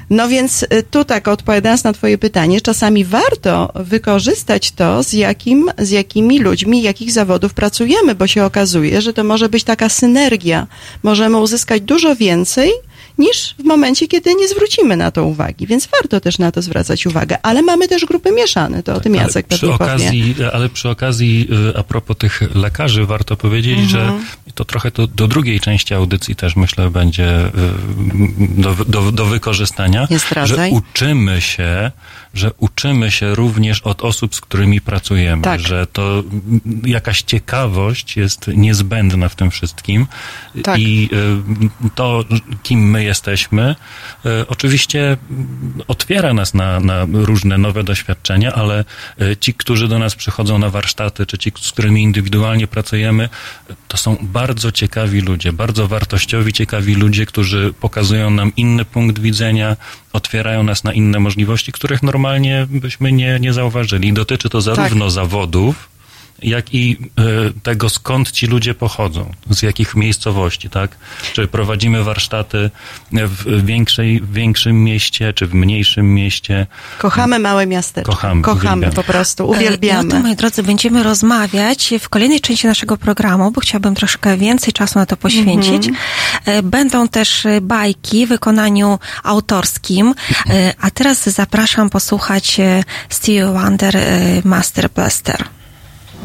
No więc y, tu tak odpowiadając na twoje pytanie, czasami warto wykorzystać to, z, jakim, z jakimi ludźmi, jakich zawodów pracujemy, bo się okazuje, że to może być taka synergia. Możemy uzyskać dużo więcej niż w momencie, kiedy nie zwrócimy na to uwagi. Więc warto też na to zwracać uwagę. Ale mamy też grupy mieszane, to o tym Ale Jacek przy pewnie powie. okazji, Ale przy okazji, y, a propos tych lekarzy, warto powiedzieć, Mhm. że to trochę to do drugiej części audycji też myślę będzie y, do, do, do wykorzystania, że uczymy się, że uczymy się również od osób, z którymi pracujemy, Tak. że to jakaś ciekawość jest niezbędna w tym wszystkim Tak. i y, to, kim my jesteśmy, y, oczywiście otwiera nas na, na różne nowe doświadczenia, ale y, ci, którzy do nas przychodzą na warsztaty, czy ci, z którymi indywidualnie pracujemy, to są bardzo ciekawi ludzie, bardzo wartościowi, ciekawi ludzie, którzy pokazują nam inny punkt widzenia, otwierają nas na inne możliwości, których normalnie byśmy nie, nie zauważyli. Dotyczy to zarówno zawodów, jak i e, tego, skąd ci ludzie pochodzą, z jakich miejscowości, tak? Czy prowadzimy warsztaty w większej, w większym mieście, czy w mniejszym mieście. Kochamy małe miasteczko. Kochamy, Kochamy uwielbiamy. po prostu, No to, uwielbiamy. moi drodzy, będziemy rozmawiać w kolejnej części naszego programu, bo chciałabym troszkę więcej czasu na to poświęcić. E, Będą też e, bajki w wykonaniu autorskim, E, a teraz zapraszam posłuchać e, Stevie Wonder e, Master Blaster.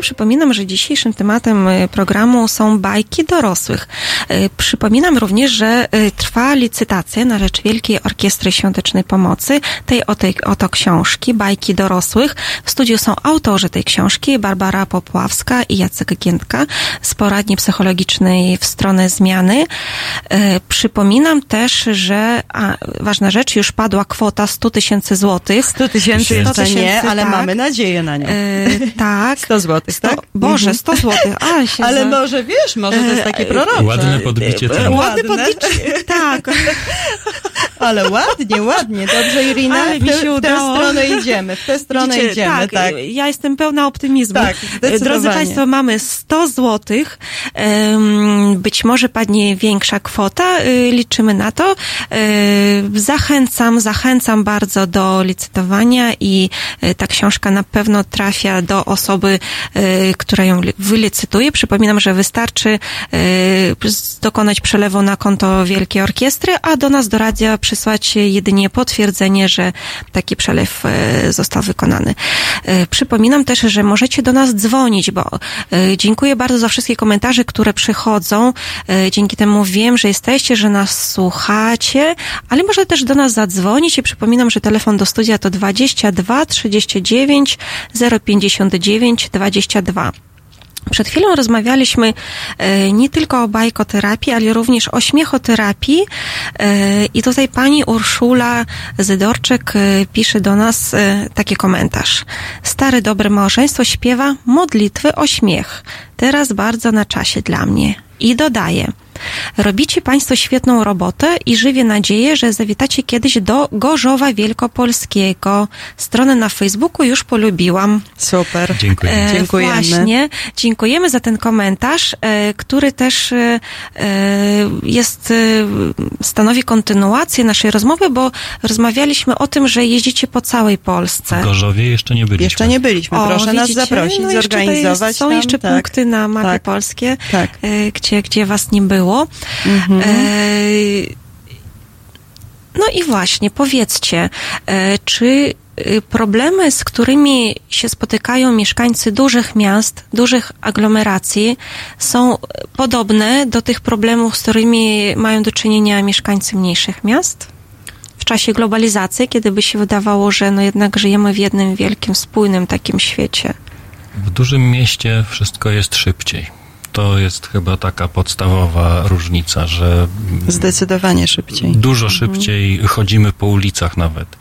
Przypominam, że dzisiejszym tematem y, programu są bajki dorosłych. Y, Przypominam również, że y, trwa licytacja na rzecz Wielkiej Orkiestry Świątecznej Pomocy, tej oto, oto książki, bajki dorosłych. W studiu są autorzy tej książki, Barbara Popławska i Jacek Giętka z poradni psychologicznej w stronę zmiany. Y, Przypominam też, że a, ważna rzecz, już padła kwota 100 tysięcy złotych. 100 tysięcy jeszcze nie, ale tak. mamy nadzieję na nią. Tak. *laughs* 100 złotych, 100, tak? Boże, Mhm. 100 złotych, *laughs* ale może wiesz, może to jest takie E, prorocze. Ładne podbicie ceny. Ładny podliczy, tak. Ale ładnie, ładnie. Dobrze, Irina, Ale w, mi tę- się w tę udało. stronę idziemy, w tę stronę Widzicie, idziemy, tak, tak. Ja jestem pełna optymizmu. Tak, zdecydowanie. Drodzy Państwo, mamy 100 złotych. Być może padnie większa kwota. y, Liczymy na to. Y, Zachęcam, zachęcam bardzo do licytowania i ta książka na pewno trafia do osoby, która ją li- wylicytuje. Przypominam, że wystarczy dokonać przelewu na konto Wielkiej Orkiestry, a do nas do radia przysłać jedynie potwierdzenie, że taki przelew e, został wykonany. E, Przypominam też, że możecie do nas dzwonić, bo e, dziękuję bardzo za wszystkie komentarze, które przychodzą. Dzięki temu wiem, że jesteście, że nas słuchacie, ale może też do nas zadzwonić i przypominam, że telefon do studia to 22 39 059 22. Przed chwilą rozmawialiśmy e, nie tylko o bajkoterapii, ale również o śmiechoterapii. E, I tutaj pani Urszula Zydorczyk e, pisze do nas taki komentarz. Stare dobre małżeństwo śpiewa modlitwy o śmiech. Teraz bardzo na czasie dla mnie. I dodaje. Robicie Państwo świetną robotę i żywię nadzieję, że zawitacie kiedyś do Gorzowa Wielkopolskiego. Stronę na Facebooku już polubiłam. Super. Dziękuję. E, Dziękujemy. Właśnie. Dziękujemy za ten komentarz, e, który też e, e, jest, e, stanowi kontynuację naszej rozmowy, bo rozmawialiśmy o tym, że jeździcie po całej Polsce. W Gorzowie jeszcze nie byliśmy. Jeszcze nie byliśmy. O, Proszę nas widzicie? zaprosić, no jeszcze zorganizować. Jest, są tam, jeszcze tak. punkty na mapie Tak. polskie, Tak. e, gdzie, gdzie was nie było. Mhm. E, no i właśnie, powiedzcie, e, czy y, problemy, z którymi się spotykają mieszkańcy dużych miast, dużych aglomeracji, są podobne do tych problemów, z którymi mają do czynienia mieszkańcy mniejszych miast? W czasie globalizacji, kiedy by się wydawało, że no jednak żyjemy w jednym wielkim, spójnym takim świecie. W dużym mieście wszystko jest szybciej. To jest chyba taka podstawowa różnica, że Zdecydowanie szybciej. dużo szybciej chodzimy po ulicach nawet,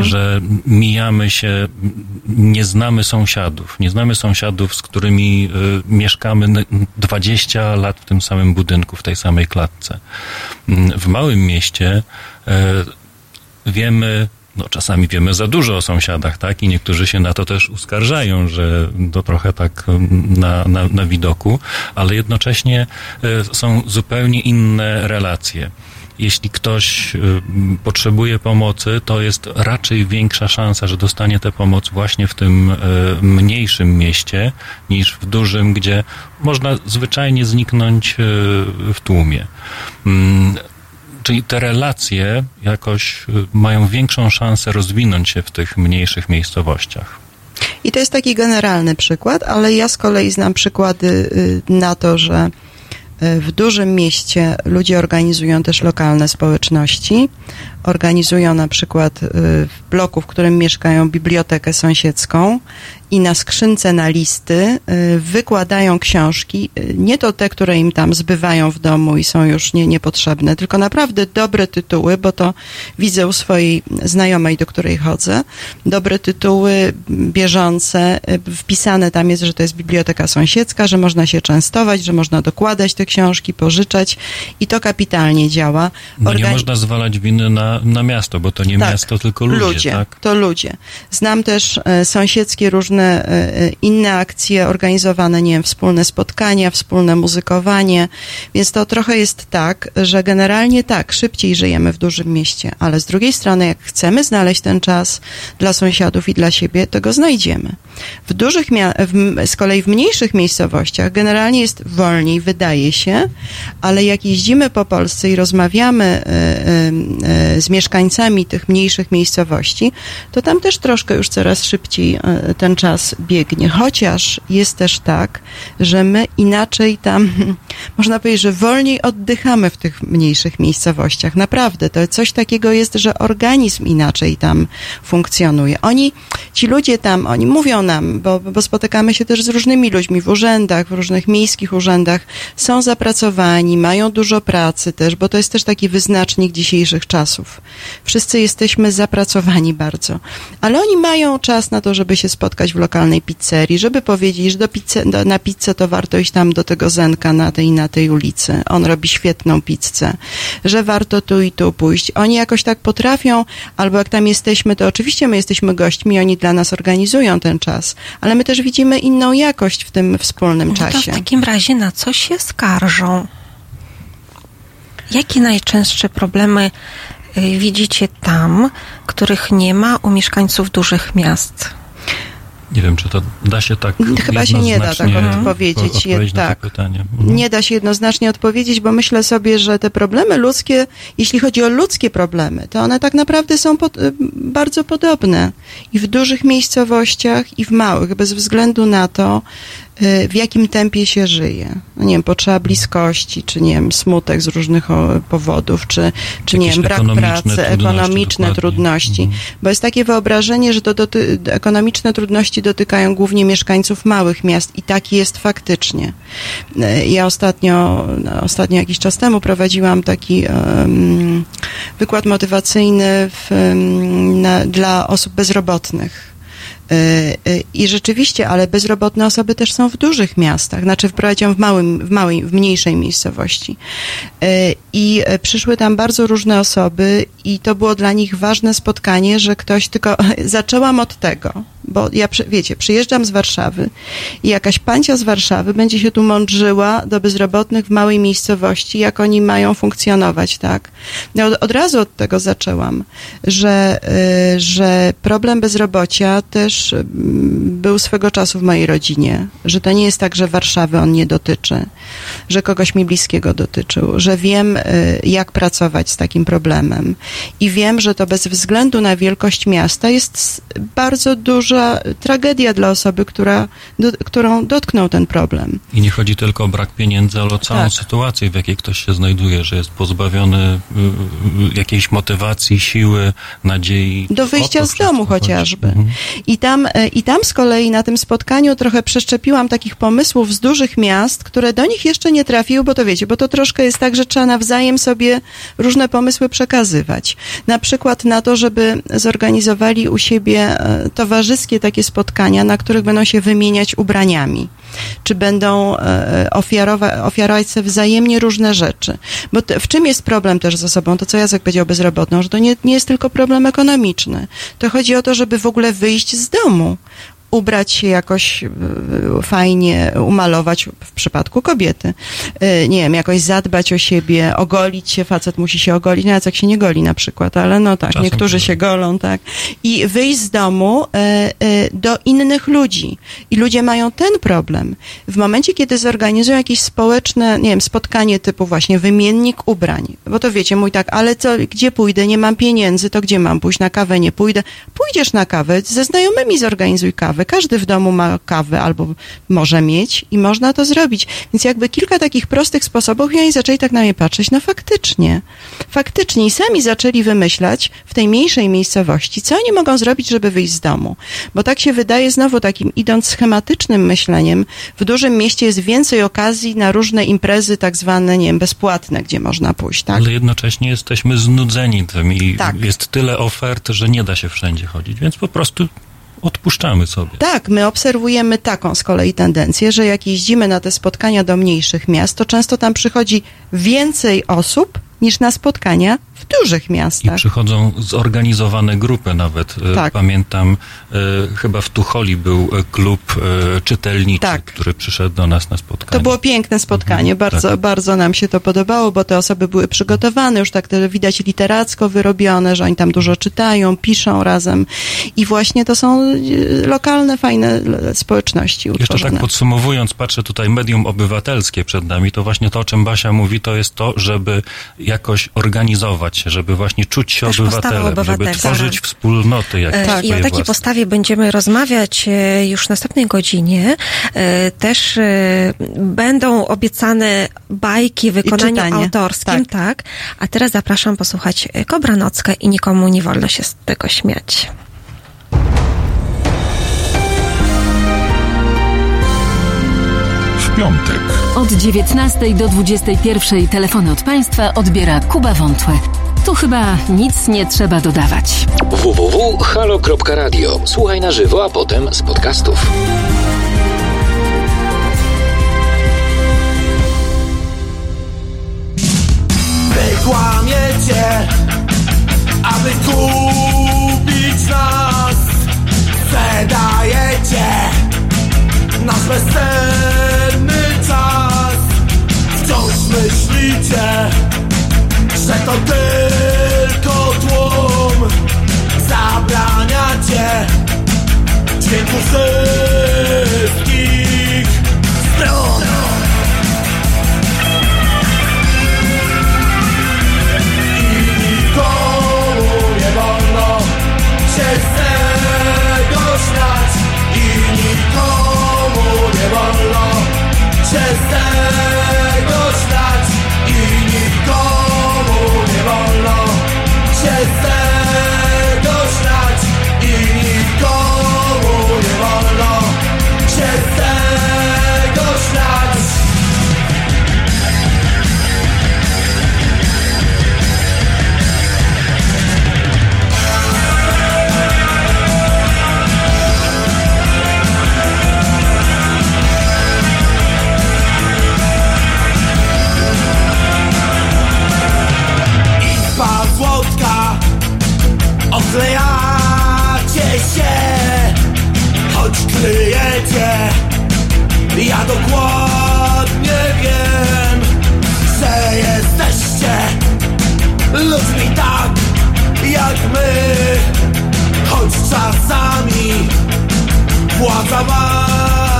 że mijamy się, nie znamy sąsiadów, nie znamy sąsiadów, z którymi y, mieszkamy n- 20 lat w tym samym budynku, w tej samej klatce. Mm, W małym mieście y, wiemy, no czasami wiemy za dużo o sąsiadach, tak? I niektórzy się na to też uskarżają, że to trochę tak mm, na, na, na widoku, ale jednocześnie y, są zupełnie inne relacje. Jeśli ktoś y, potrzebuje pomocy, to jest raczej większa szansa, że dostanie tę pomoc właśnie w tym y, mniejszym mieście niż w dużym, gdzie można zwyczajnie zniknąć y, w tłumie. Czyli te relacje jakoś y, mają większą szansę rozwinąć się w tych mniejszych miejscowościach. I to jest taki generalny przykład, ale ja z kolei znam przykłady y, na to, że E, W dużym mieście ludzie organizują też lokalne społeczności. Organizują na przykład y, w bloku, w którym mieszkają, bibliotekę sąsiedzką i na skrzynce na listy y, wykładają książki, y, nie to te, które im tam zbywają w domu i są już nie, niepotrzebne, tylko naprawdę dobre tytuły, bo to widzę u swojej znajomej, do której chodzę, dobre tytuły bieżące, wpisane tam jest, że to jest biblioteka sąsiedzka, że można się częstować, że można dokładać te książki, pożyczać i to kapitalnie działa. No nie można zwalać winy na, na miasto, bo to nie Tak, miasto, tylko ludzie, tak? to ludzie. Znam też e, sąsiedzkie różne e, e, inne akcje organizowane, nie wiem, wspólne spotkania, wspólne muzykowanie, więc to trochę jest tak, że generalnie tak, szybciej żyjemy w dużym mieście, ale z drugiej strony, jak chcemy znaleźć ten czas dla sąsiadów i dla siebie, to go znajdziemy. W dużych, w, z kolei w mniejszych miejscowościach generalnie jest wolniej, wydaje się, ale jak jeździmy po Polsce i rozmawiamy e, e, e, z mieszkańcami tych mniejszych miejscowości, to tam też troszkę już coraz szybciej e, ten czas biegnie. Chociaż jest też tak, że my inaczej tam, *laughs* można powiedzieć, że wolniej oddychamy w tych mniejszych miejscowościach. Naprawdę, to coś takiego jest, że organizm inaczej tam funkcjonuje. Oni, ci ludzie tam, oni mówią nam, bo, bo spotykamy się też z różnymi ludźmi w urzędach, w różnych miejskich urzędach, są zapracowani, mają dużo pracy też, bo to jest też taki wyznacznik dzisiejszych czasów. Wszyscy jesteśmy zapracowani bardzo, ale oni mają czas na to, żeby się spotkać w lokalnej pizzerii, żeby powiedzieć, że do pizze, do, na pizzę to warto iść tam do tego Zenka na tej na tej ulicy. On robi świetną pizzę, że warto tu i tu pójść. Oni jakoś tak potrafią, albo jak tam jesteśmy, to oczywiście my jesteśmy gośćmi, oni dla nas organizują ten czas, ale my też widzimy inną jakość w tym wspólnym No to w czasie. takim razie na co się skarżą? Jakie najczęstsze problemy widzicie tam, których nie ma u mieszkańców dużych miast? Nie wiem, czy to da się tak Chyba się nie da tak jednoznacznie odpowiedzieć. odpowiedzieć na tak. to pytanie. Mhm. Nie da się jednoznacznie odpowiedzieć, bo myślę sobie, że te problemy ludzkie, jeśli chodzi o ludzkie problemy, to one tak naprawdę są pod, y, bardzo podobne. I w dużych miejscowościach, i w małych, bez względu na to, y, w jakim tempie się żyje. No nie wiem, potrzeba bliskości, czy nie wiem, smutek z różnych powodów, czy, czy nie wiem, brak pracy, trudności, ekonomiczne dokładnie. trudności. Mhm. Bo jest takie wyobrażenie, że to doty, ekonomiczne trudności dotykają głównie mieszkańców małych miast i tak jest faktycznie. E, Ja ostatnio, no, ostatnio jakiś czas temu prowadziłam taki um, wykład motywacyjny w, na, dla osób bezrobotnych. E, e, I rzeczywiście, ale bezrobotne osoby też są w dużych miastach, znaczy wprowadziłam w, małym, w małej, w mniejszej miejscowości. E, I przyszły tam bardzo różne osoby i to było dla nich ważne spotkanie, że ktoś tylko, *laughs* zaczęłam od tego, bo ja, wiecie, przyjeżdżam z Warszawy i jakaś pancia z Warszawy będzie się tu mądrzyła do bezrobotnych w małej miejscowości, jak oni mają funkcjonować, tak? Ja od, od razu od tego zaczęłam, że, y, że problem bezrobocia też mm, był swego czasu w mojej rodzinie, że to nie jest tak, że Warszawy on nie dotyczy, że kogoś mi bliskiego dotyczył, że wiem, y, jak pracować z takim problemem i wiem, że to bez względu na wielkość miasta jest bardzo duża tragedia dla osoby, która, do, którą dotknął ten problem. I nie chodzi tylko o brak pieniędzy, ale o całą Tak. sytuację, w jakiej ktoś się znajduje, że jest pozbawiony y, y, jakiejś motywacji, siły, nadziei. Do wyjścia z domu chociażby. Mhm. I tam, e, I tam z kolei na tym spotkaniu trochę przeszczepiłam takich pomysłów z dużych miast, które do nich jeszcze nie trafiły, bo to wiecie, bo to troszkę jest tak, że trzeba nawzajem sobie różne pomysły przekazywać. Na przykład na to, żeby zorganizowali u siebie e, towarzyskie takie spotkania, na których będą się wymieniać ubraniami. Czy będą e, ofiarowa- ofiarować sobie wzajemnie różne rzeczy. Bo te, w czym jest problem też z osobą? To co Jacek powiedział bezrobotną, że to nie, nie jest tylko problem ekonomiczny. To chodzi o to, żeby w ogóle wyjść z domu ubrać się jakoś y, fajnie, umalować w przypadku kobiety. Y, Nie wiem, jakoś zadbać o siebie, ogolić się, facet musi się ogolić, no Jacek się nie goli na przykład, ale no tak, Czasem niektórzy się się golą, tak. I wyjść z domu y, y, do innych ludzi. I ludzie mają ten problem. W momencie, kiedy zorganizują jakieś społeczne, nie wiem, spotkanie typu właśnie wymiennik ubrań, bo to wiecie, mój tak, ale co, gdzie pójdę, nie mam pieniędzy, to gdzie mam pójść, na kawę nie pójdę. Pójdziesz na kawę, ze znajomymi zorganizuj kawę, kawę. Każdy w domu ma kawę albo może mieć i można to zrobić. Więc jakby kilka takich prostych sposobów i oni zaczęli tak na mnie patrzeć, no faktycznie, faktycznie i sami zaczęli wymyślać w tej mniejszej miejscowości, co oni mogą zrobić, żeby wyjść z domu. Bo tak się wydaje znowu takim idąc schematycznym myśleniem, w dużym mieście jest więcej okazji na różne imprezy tak zwane, nie wiem, bezpłatne, gdzie można pójść, tak? Ale jednocześnie jesteśmy znudzeni tym i Tak. jest tyle ofert, że nie da się wszędzie chodzić, więc po prostu odpuszczamy sobie. Tak, my obserwujemy taką z kolei tendencję, że jak jeździmy na te spotkania do mniejszych miast, to często tam przychodzi więcej osób niż na spotkania dużych I miastach. przychodzą zorganizowane grupy nawet. E, Tak. Pamiętam, e, chyba w Tucholi był e, klub czytelniczy, Tak. który przyszedł do nas na spotkanie. To było piękne spotkanie, bardzo, tak. bardzo nam się to podobało, bo te osoby były przygotowane, już tak widać literacko wyrobione, że oni tam dużo czytają, piszą razem i właśnie to są lokalne, fajne społeczności Jeszcze utworzone. tak podsumowując, patrzę tutaj medium obywatelskie przed nami, to właśnie to, o czym Basia mówi, to jest to, żeby jakoś organizować się, żeby właśnie czuć się Też obywatelem, żeby tworzyć wspólnoty jakieś E, I o takiej własne. postawie będziemy rozmawiać e, już w następnej godzinie. E, Też e, będą obiecane bajki w wykonaniu autorskim, tak. A teraz zapraszam posłuchać Kobranockę i nikomu nie wolno się z tego śmiać. W piątek. Od 19 do 21 telefony od Państwa odbiera Kuba Wątłe. Tu chyba nic nie trzeba dodawać. www.halo.radio. Słuchaj na żywo, a potem z podcastów. Wy kłamiecie, aby kupić nas Sprzedajecie nasz bezcenny czas Wciąż myślicie, że to tylko tłum Zabraniacie dźwięku wszystkich stron. Nikomu nie wolno się z tego śmiać I nikomu nie wolno się z tego się Choć kryjecie Ja dokładnie wiem Że jesteście Ludźmi tak jak my. Choć czasami Władza wam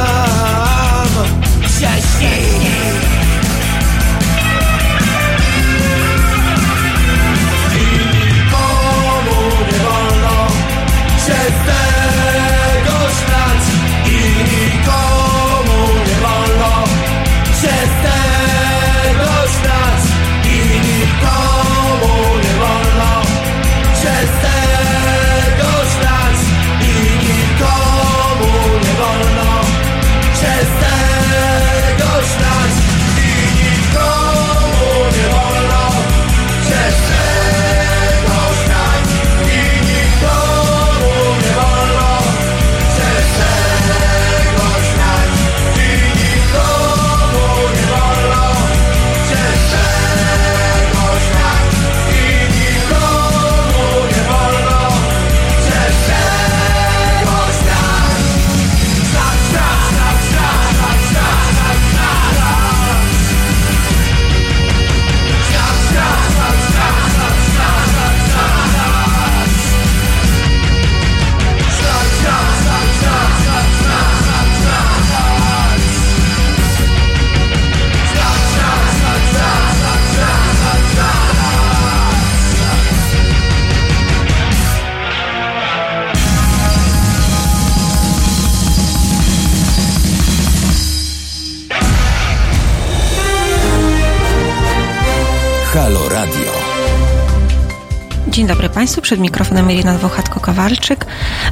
Przed mikrofonem Irina Dwochatko-Kowalczyk.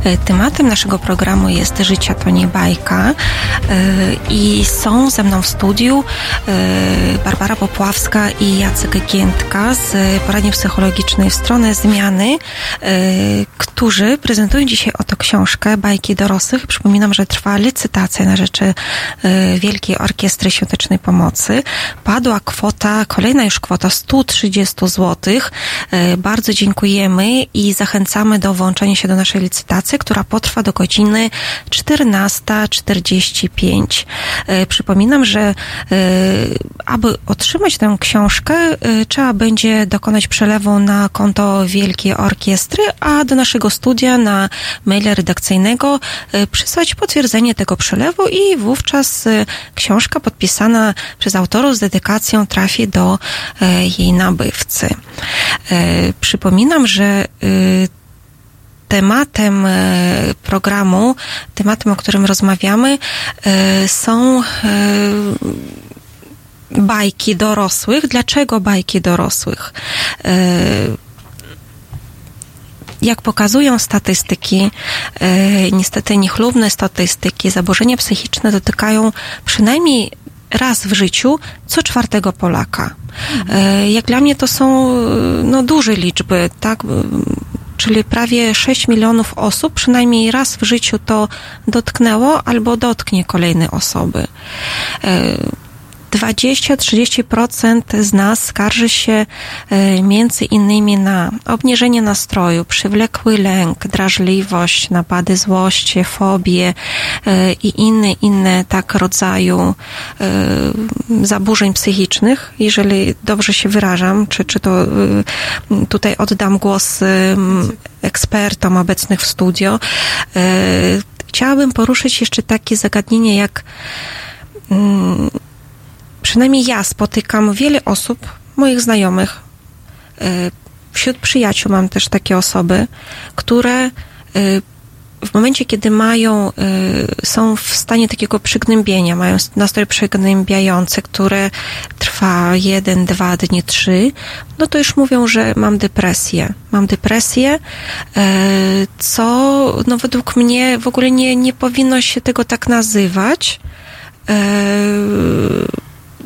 E, Tematem naszego programu jest Życia to nie bajka. E, i są ze mną w studiu e, Barbara Popławska i Jacek Giętka z poradni psychologicznej w stronę zmiany, którzy prezentują dzisiaj oto książkę Bajki dorosłych. Przypominam, że trwa licytacja na rzeczy Wielkiej Orkiestry Świątecznej Pomocy. Padła kwota, kolejna już kwota 130 zł. Bardzo dziękujemy i zachęcamy do włączenia się do naszej licytacji, która potrwa do godziny 14.45. E, Przypominam, że aby otrzymać tę książkę, trzeba będzie dokonać przelewu na konto Wielkiej Orkiestry, a do naszego studia na maila redakcyjnego e, przysłać potwierdzenie tego przelewu i wówczas e, książka podpisana przez autorów z dedykacją trafi do e, jej nabywcy. E, Przypominam, że y, tematem e, programu, tematem, o którym rozmawiamy, są bajki dorosłych. Dlaczego bajki dorosłych? Jak pokazują statystyki, e, niestety niechlubne statystyki, zaburzenia psychiczne dotykają przynajmniej raz w życiu co czwartego Polaka. E, Jak dla mnie to są e, no, duże liczby, tak? Czyli prawie 6 milionów osób przynajmniej raz w życiu to dotknęło albo dotknie kolejne osoby. E, 20-30% z nas skarży się e, między innymi na obniżenie nastroju, przywlekły lęk, drażliwość, napady złości, fobie e, i inne, inne tak rodzaju e, zaburzeń psychicznych, jeżeli dobrze się wyrażam, czy, czy to tutaj oddam głos ekspertom obecnych w studio. Chciałabym poruszyć jeszcze takie zagadnienie jak mm, przynajmniej ja spotykam wiele osób, moich znajomych, y, wśród przyjaciół mam też takie osoby, które y, w momencie, kiedy mają, y, są w stanie takiego przygnębienia, mają nastrój przygnębiający, które trwa jeden, dwa dni, trzy, no to już mówią, że mam depresję. Mam depresję, co no według mnie w ogóle nie, nie powinno się tego tak nazywać.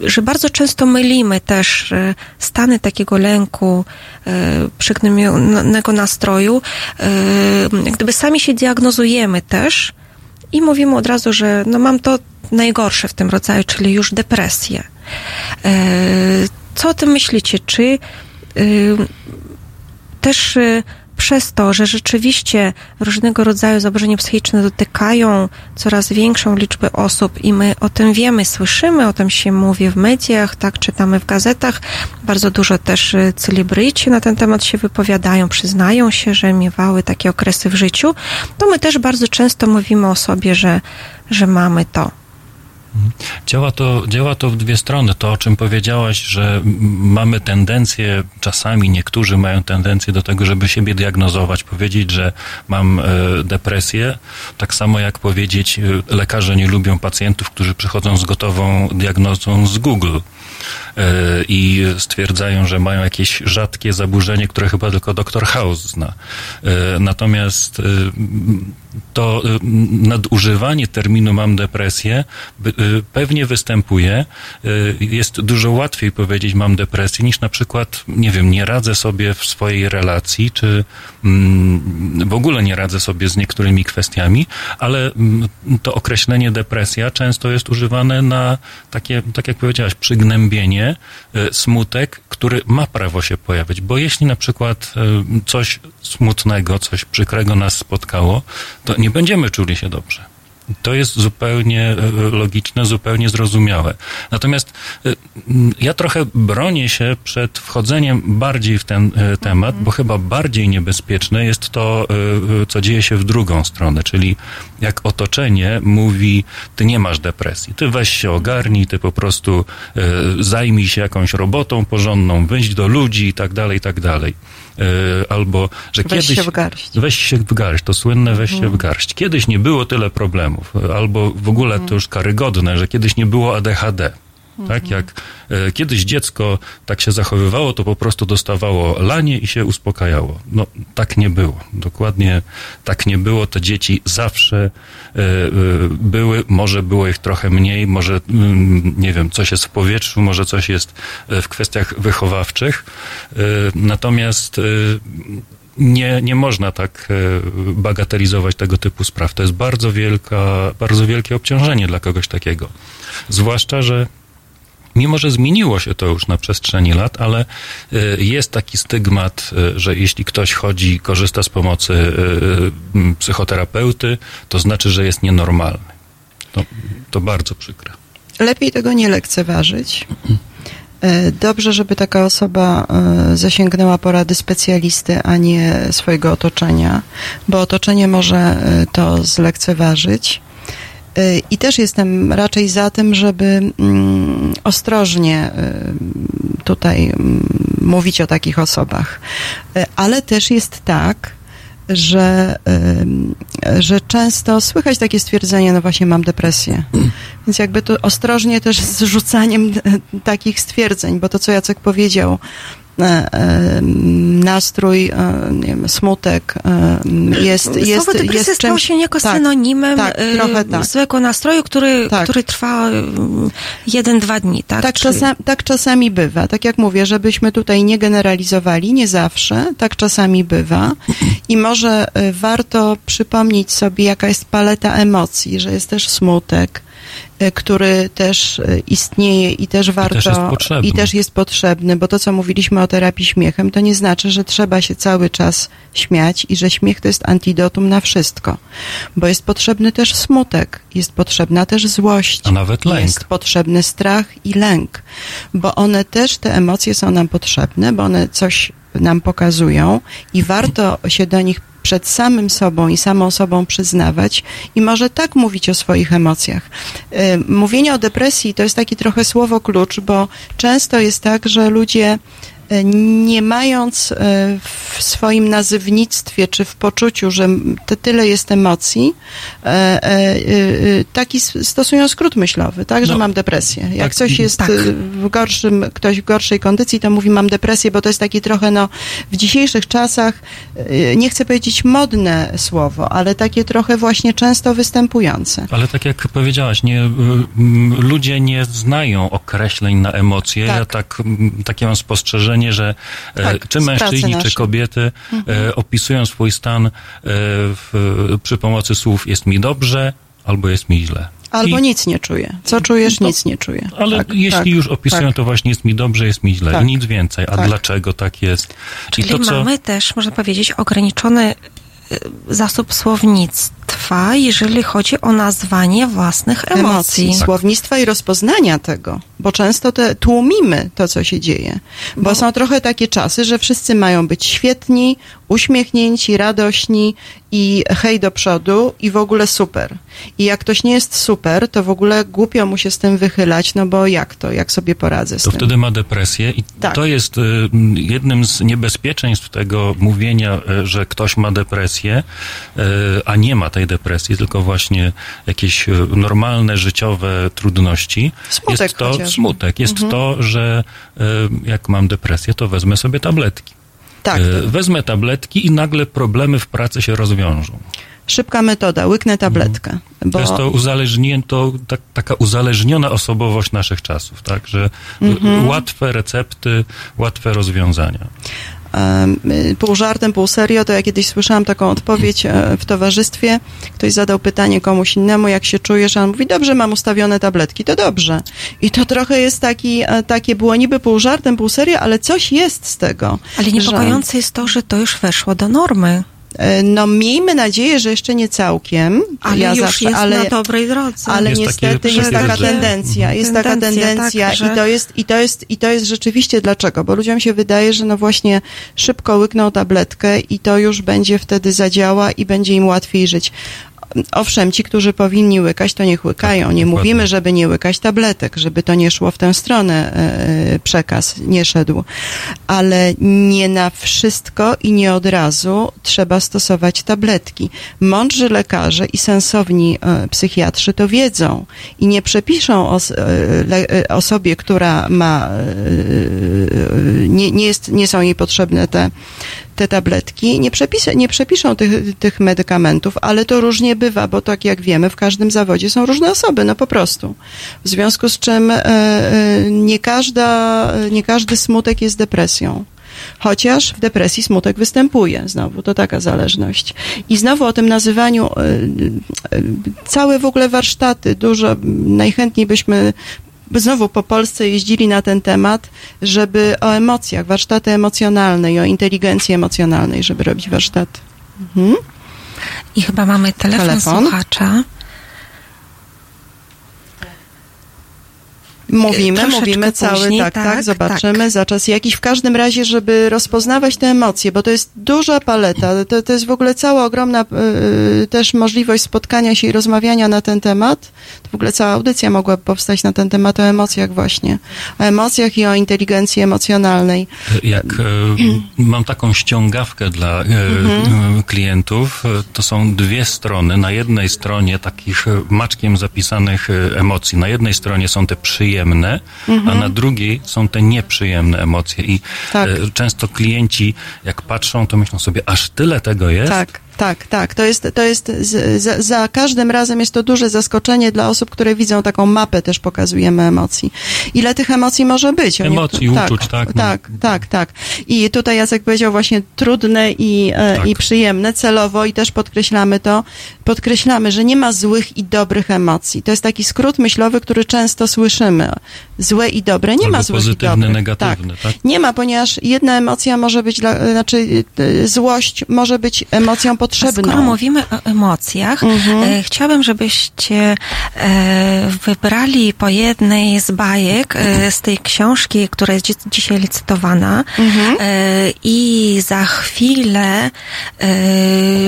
Że bardzo często mylimy też e, stany takiego lęku, e, przygnębionego nastroju, e, gdyby sami się diagnozujemy też i mówimy od razu, że no mam to najgorsze w tym rodzaju, czyli już depresję. Co o tym myślicie? Czy też przez to, że rzeczywiście różnego rodzaju zaburzenia psychiczne dotykają coraz większą liczbę osób i my o tym wiemy, słyszymy, o tym się mówi w mediach, tak, czytamy w gazetach, bardzo dużo też y, celebryci na ten temat się wypowiadają, przyznają się, że miewały takie okresy w życiu, to my też bardzo często mówimy o sobie, że, że mamy to. Działa to, działa to w dwie strony. To, o czym powiedziałaś, że mamy tendencję, czasami niektórzy mają tendencję do tego, żeby siebie diagnozować, powiedzieć, że mam e, depresję. Tak samo jak powiedzieć, e, lekarze nie lubią pacjentów, którzy przychodzą z gotową diagnozą z Google e, i stwierdzają, że mają jakieś rzadkie zaburzenie, które chyba tylko doktor House zna. Natomiast to e, nadużywanie terminu mam depresję e, pewnie występuje. E, Jest dużo łatwiej powiedzieć mam depresję niż na przykład, nie wiem, nie radzę sobie w swojej relacji, czy mm, w ogóle nie radzę sobie z niektórymi kwestiami, ale mm, to określenie depresja często jest używane na takie, tak jak powiedziałaś, przygnębienie, smutek, który ma prawo się pojawić, bo jeśli na przykład e, coś smutnego, coś przykrego nas spotkało, to nie będziemy czuli się dobrze. To jest zupełnie e, logiczne, zupełnie zrozumiałe. Natomiast e, ja trochę bronię się przed wchodzeniem bardziej w ten e, temat, bo chyba bardziej niebezpieczne jest to, co dzieje się w drugą stronę, czyli jak otoczenie mówi, ty nie masz depresji, ty weź się ogarnij, ty po prostu zajmij się jakąś robotą porządną, wyjdź do ludzi i tak dalej, i tak dalej. E, Albo, że Weź kiedyś... się w garść. Weź się w garść, to słynne weź się w garść. Kiedyś nie było tyle problemów, albo w ogóle to już karygodne, że kiedyś nie było ADHD. Tak jak e, kiedyś dziecko tak się zachowywało, to po prostu dostawało lanie i się uspokajało. No tak nie było. Dokładnie tak nie było. Te dzieci zawsze e, e, były, może było ich trochę mniej, może mm, nie wiem, coś jest w powietrzu, może coś jest e, w kwestiach wychowawczych. E, Natomiast nie, nie można tak bagatelizować tego typu spraw. To jest bardzo wielka, bardzo wielkie obciążenie dla kogoś takiego. Zwłaszcza, że mimo, że zmieniło się to już na przestrzeni lat, ale e, jest taki stygmat, e, że jeśli ktoś chodzi i korzysta z pomocy m, psychoterapeuty, to znaczy, że jest nienormalny. To, to bardzo przykre. Lepiej tego nie lekceważyć. E, Dobrze, żeby taka osoba e, zasięgnęła porady specjalisty, a nie swojego otoczenia, bo otoczenie może e, to zlekceważyć. E, I też jestem raczej za tym, żeby mm, ostrożnie e, tutaj mm, mówić o takich osobach. E, Ale też jest tak, że, że często słychać takie stwierdzenie, no właśnie mam depresję. Więc jakby tu ostrożnie też z rzucaniem takich stwierdzeń, bo to, co Jacek powiedział, nastrój, e, nie wiem, smutek e, jest, jest, Słowo depresja jest stało się niejako tak, synonimem tak, trochę tak. zwykłego nastroju, który, Tak. który trwa jeden, dwa dni, tak? Tak, Czy- czasami, tak czasami bywa. Tak jak mówię, żebyśmy tutaj nie generalizowali, nie zawsze, tak czasami bywa. I może warto przypomnieć sobie, jaka jest paleta emocji, że jest też smutek, który też y, istnieje i też warto jest potrzebny. i też jest potrzebny, bo to co mówiliśmy o terapii śmiechem, to nie znaczy, że trzeba się cały czas śmiać i że śmiech to jest antidotum na wszystko, bo jest potrzebny też smutek, jest potrzebna też złość, A nawet lęk. jest potrzebny strach i lęk, bo one też, te emocje są nam potrzebne, bo one coś nam pokazują i warto się do nich przed samym sobą i samą sobą przyznawać i może tak mówić o swoich emocjach. Y, Mówienie o depresji to jest taki trochę słowo klucz, bo często jest tak, że ludzie nie mając y, w swoim nazywnictwie czy w poczuciu, że te tyle jest emocji, e, e, e, e, taki stosują skrót myślowy, tak, że No, mam depresję. Jak tak, coś jest tak. w gorszym, ktoś w gorszej kondycji, to mówi mam depresję, bo to jest taki trochę, no, w dzisiejszych czasach, nie chcę powiedzieć modne słowo, ale takie trochę właśnie często występujące. Ale tak jak powiedziałaś, nie, ludzie nie znają określeń na emocje. Tak. Ja tak, mm, takie mam spostrzeżenie, że e, Tak, czy mężczyźni, czy kobiety e, opisują swój stan e, w, przy pomocy słów jest mi dobrze albo jest mi źle. Albo I- nic nie czuję. Co czujesz? To- nic nie czuję. Ale Tak, jeśli tak, już opisują, tak. to właśnie jest mi dobrze, jest mi źle Tak. i nic więcej. A Tak. dlaczego tak jest? Czyli I to, co... mamy też, można powiedzieć, ograniczony zasób słownictwa, jeżeli chodzi o nazwanie własnych emocji. emocji, słownictwa i rozpoznania tego, bo często te, tłumimy to, co się dzieje. Bo, są trochę takie czasy, że wszyscy mają być świetni, uśmiechnięci, radośni i hej do przodu i w ogóle super. I jak ktoś nie jest super, to w ogóle głupio mu się z tym wychylać, no bo jak to, jak sobie poradzę z to tym. wtedy ma depresję i Tak. to jest y, jednym z niebezpieczeństw tego mówienia, y, że ktoś ma depresję, y, a nie ma tej depresji, tylko właśnie jakieś normalne życiowe trudności. Smutek jest to chociażby. Smutek, jest Mhm. to, że y, jak mam depresję, to wezmę sobie tabletki. Tak, Y, Wezmę tabletki i nagle problemy w pracy się rozwiążą. szybka metoda, łyknę tabletkę. Bo... To jest to uzależnięto, tak, taka uzależniona osobowość naszych czasów, tak, że y, Mhm. łatwe recepty, łatwe rozwiązania. Y, pół żartem, pół serio, to ja kiedyś słyszałam taką odpowiedź e, w towarzystwie. Ktoś zadał pytanie komuś innemu, jak się czujesz, a on mówi, dobrze, mam ustawione tabletki, to dobrze. I to trochę jest taki, e, takie było niby pół żartem, pół serio, ale coś jest z tego. Ale niepokojące jest to, że to już weszło do normy. E, No miejmy nadzieję, że jeszcze nie całkiem. Ale ja już zawsze, jest ale, na dobrej drodze. ale Jest niestety jest taka tendencja, jest taka Tendencja, tendencja tak, że- i to jest, i to jest, i to jest rzeczywiście dlaczego? Bo ludziom się wydaje, że no właśnie szybko łykną tabletkę i to już będzie wtedy zadziała i będzie im łatwiej żyć. Owszem, ci, którzy powinni łykać, to niech łykają. Nie dokładnie. mówimy, żeby nie łykać tabletek, żeby to nie szło w tę stronę e, przekaz, nie szedł. Ale nie na wszystko i nie od razu trzeba stosować tabletki. Mądrzy lekarze i sensowni e, psychiatrzy to wiedzą i nie przepiszą os, e, e, osobie, która ma, e, nie, nie, jest, nie są jej potrzebne te, te tabletki, nie, przepis, nie przepiszą tych, tych medykamentów, ale to różnie bywa, bo tak jak wiemy, w każdym zawodzie są różne osoby, no po prostu. W związku z czym e, e, nie, każda, nie każdy smutek jest depresją. Chociaż w depresji smutek występuje, znowu to taka zależność. I znowu o tym nazywaniu, e, całe w ogóle warsztaty, dużo, najchętniej byśmy znowu po Polsce jeździli na ten temat, żeby o emocjach, warsztaty emocjonalne i o inteligencji emocjonalnej, żeby robić warsztaty. Mhm. I chyba mamy telefon, Telefon. słuchacza. Mówimy, mówimy cały, później, tak, tak, tak, zobaczymy za czas jakiś. W każdym razie, żeby rozpoznawać te emocje, bo to jest duża paleta, to, to jest w ogóle cała ogromna y, też możliwość spotkania się i rozmawiania na ten temat. To w ogóle cała audycja mogłaby powstać na ten temat o emocjach właśnie. O emocjach i o inteligencji emocjonalnej. Jak e, mam taką ściągawkę dla e, Mhm. klientów, to są dwie strony. Na jednej stronie takich maczkiem zapisanych emocji. Na jednej stronie są te przyjemne, a na drugiej są te nieprzyjemne emocje. I Tak. e, często klienci, jak patrzą, to myślą sobie, aż tyle tego jest. Tak, tak, tak. To jest, to jest z, za, za każdym razem jest to duże zaskoczenie dla osób, które widzą taką mapę, też pokazujemy emocji. Ile tych emocji może być? Emocji, niektó- uczuć, tak, no. Tak, tak, tak. I tutaj Jacek powiedział właśnie trudne i, e, Tak. i przyjemne celowo i też podkreślamy to, podkreślamy, że nie ma złych i dobrych emocji. To jest taki skrót myślowy, który często słyszymy. Złe i dobre. Nie Albo ma złych i pozytywne, dobrych. negatywne, tak? Nie ma, ponieważ jedna emocja może być, dla, znaczy e, złość może być emocją A potrzebną. skoro mówimy o emocjach, Mhm. e, chciałabym, żebyście e, wybrali po jednej z bajek e, z tej książki, która jest dzi- dzisiaj licytowana Mhm. i za chwilę,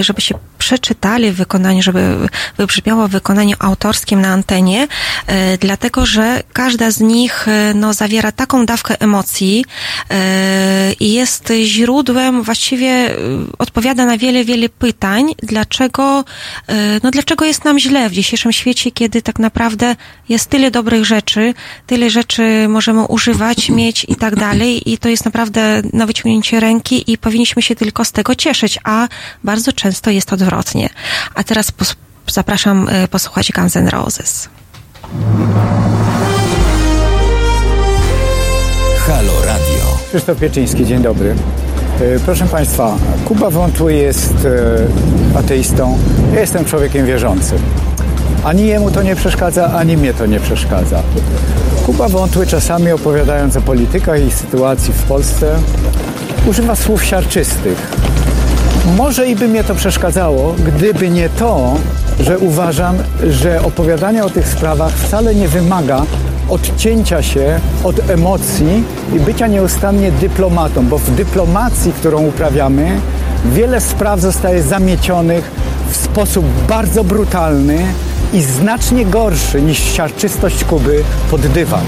żeby się przeczytali w wykonaniu, żeby wybrzmiało w wykonaniu autorskim na antenie, e, dlatego że każda z nich e, no, zawiera taką dawkę emocji e, i jest źródłem, właściwie odpowiada na wiele, wiele pytań, dlaczego, no, dlaczego jest nam źle w dzisiejszym świecie, kiedy tak naprawdę jest tyle dobrych rzeczy, tyle rzeczy możemy używać, mieć i tak dalej i to jest naprawdę na wyciągnięcie ręki i powinniśmy się tylko z tego cieszyć, a bardzo często jest odwrotnie. A teraz pos- zapraszam e, posłuchać Guns N' Roses. Halo Radio. Krzysztof Pieczyński, dzień dobry. E, Proszę Państwa, Kuba Wątły jest e, ateistą, ja jestem człowiekiem wierzącym. Ani jemu to nie przeszkadza, ani mnie to nie przeszkadza. Kuba Wątły czasami opowiadając o politykach i sytuacji w Polsce używa słów siarczystych. Może i by mnie to przeszkadzało, gdyby nie to, że uważam, że opowiadanie o tych sprawach wcale nie wymaga odcięcia się od emocji i bycia nieustannie dyplomatą, bo w dyplomacji, którą uprawiamy, wiele spraw zostaje zamiecionych w sposób bardzo brutalny i znacznie gorszy niż siarczystość Kuby pod dywan.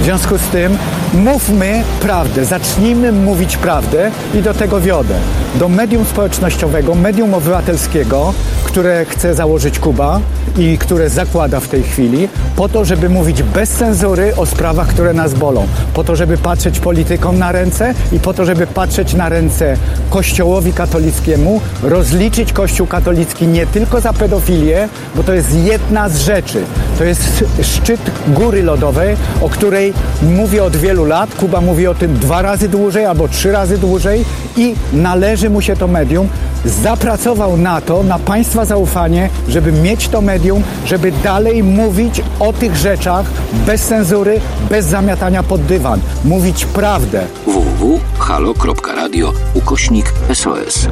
W związku z tym mówmy prawdę, zacznijmy mówić prawdę i do tego wiodę. Do medium społecznościowego, medium obywatelskiego, które chce założyć Kuba i które zakłada w tej chwili, po to, żeby mówić bez cenzury o sprawach, które nas bolą. Po to, żeby patrzeć politykom na ręce i po to, żeby patrzeć na ręce Kościołowi katolickiemu, rozliczyć Kościół katolicki nie tylko za pedofilię, bo to jest jedna z rzeczy. To jest szczyt góry lodowej, o której mówię od wielu lat. Kuba mówi o tym dwa razy dłużej albo trzy razy dłużej i należy mu się to medium. Zapracował na to, na Państwa zaufanie, żeby mieć to medium, żeby dalej mówić o tych rzeczach bez cenzury, bez zamiatania pod dywan. Mówić prawdę. www.halo.radio ukośnik SOS.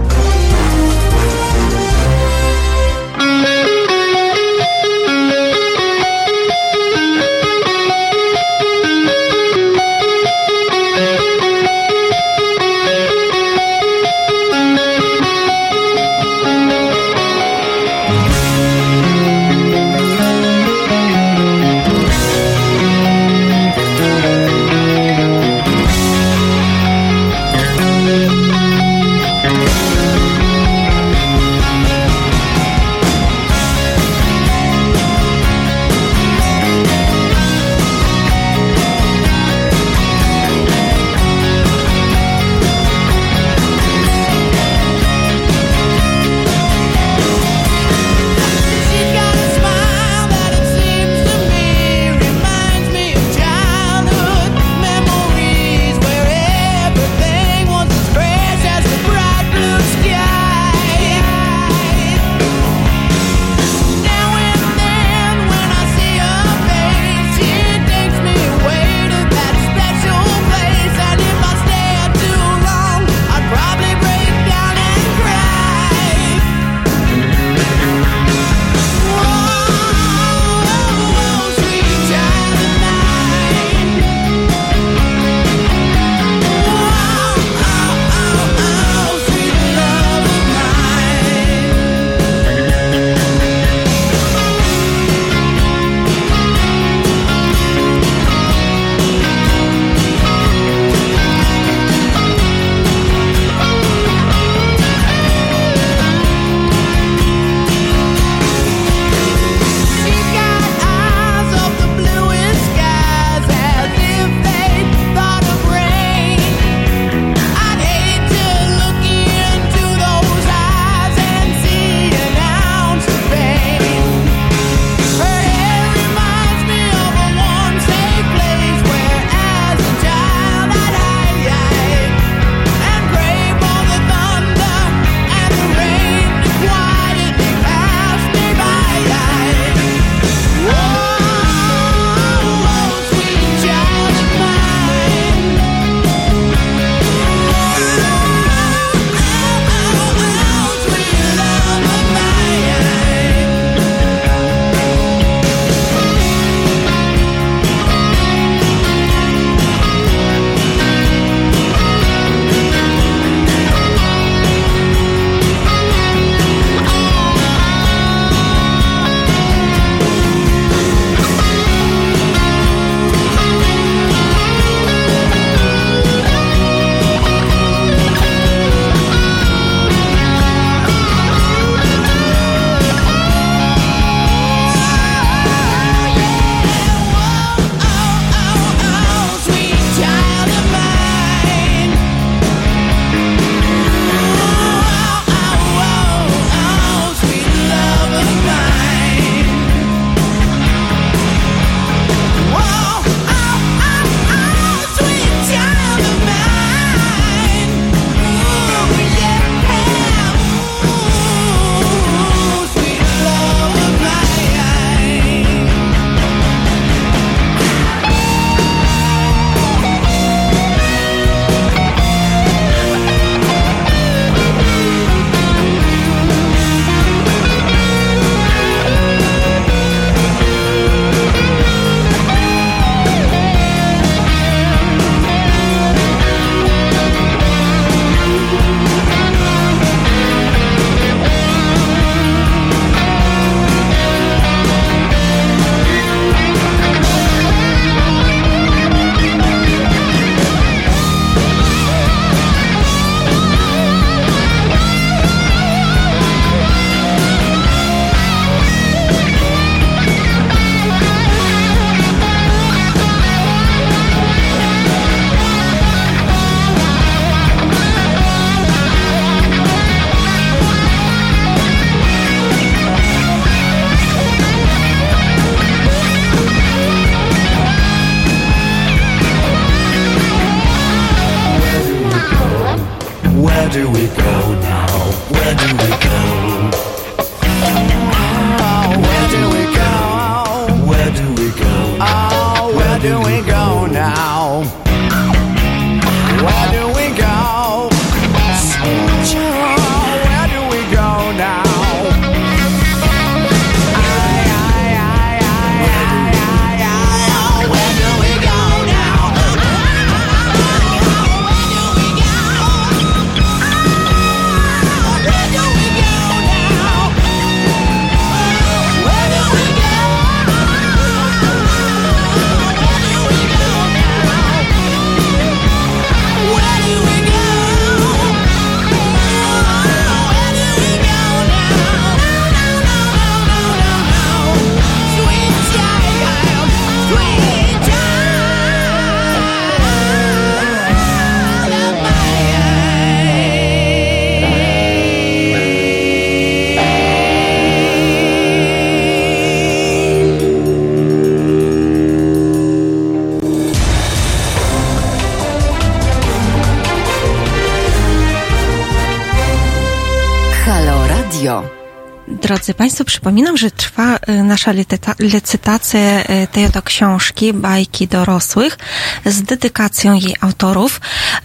Państwo, przypominam, że trwa y, nasza licyta- licytacja y, tej oto książki, bajki dorosłych, z dedykacją jej autorów.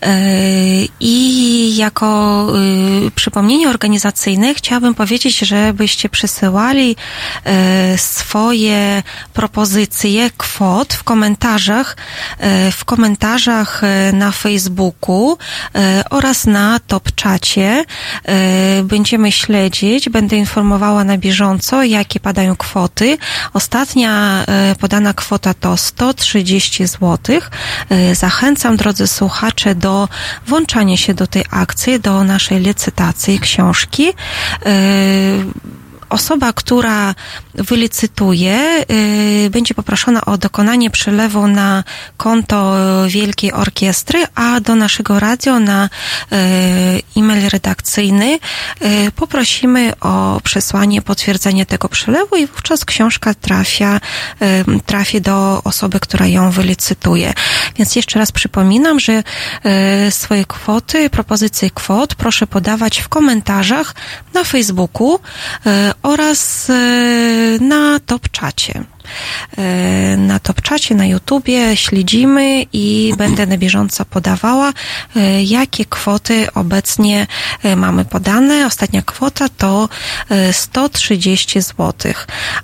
Y, I jako przypomnienie organizacyjne chciałabym powiedzieć, żebyście przesyłali y, swoje propozycje kwot w komentarzach, y, w komentarzach y, na Facebooku y, oraz na top czacie. Y, Będziemy śledzić, będę informowała na bieżąco, jakie padają kwoty. Ostatnia y, podana kwota to 130 zł. Zachęcam, drodzy słuchacze, do włączania się do tej akcji, do naszej licytacji książki. Osoba, która wylicytuje, y, będzie poproszona o dokonanie przelewu na konto Wielkiej Orkiestry, a do naszego radio na y, e-mail redakcyjny y, poprosimy o przesłanie potwierdzenia tego przelewu i wówczas książka trafia, y, trafi do osoby, która ją wylicytuje. Więc jeszcze raz przypominam, że y, swoje kwoty, propozycje kwot proszę podawać w komentarzach na Facebooku y, oraz y, na top czacie. Y, Na top czacie, na YouTubie śledzimy i będę na bieżąco podawała, y, jakie kwoty obecnie mamy podane. Ostatnia kwota to y, 130 zł.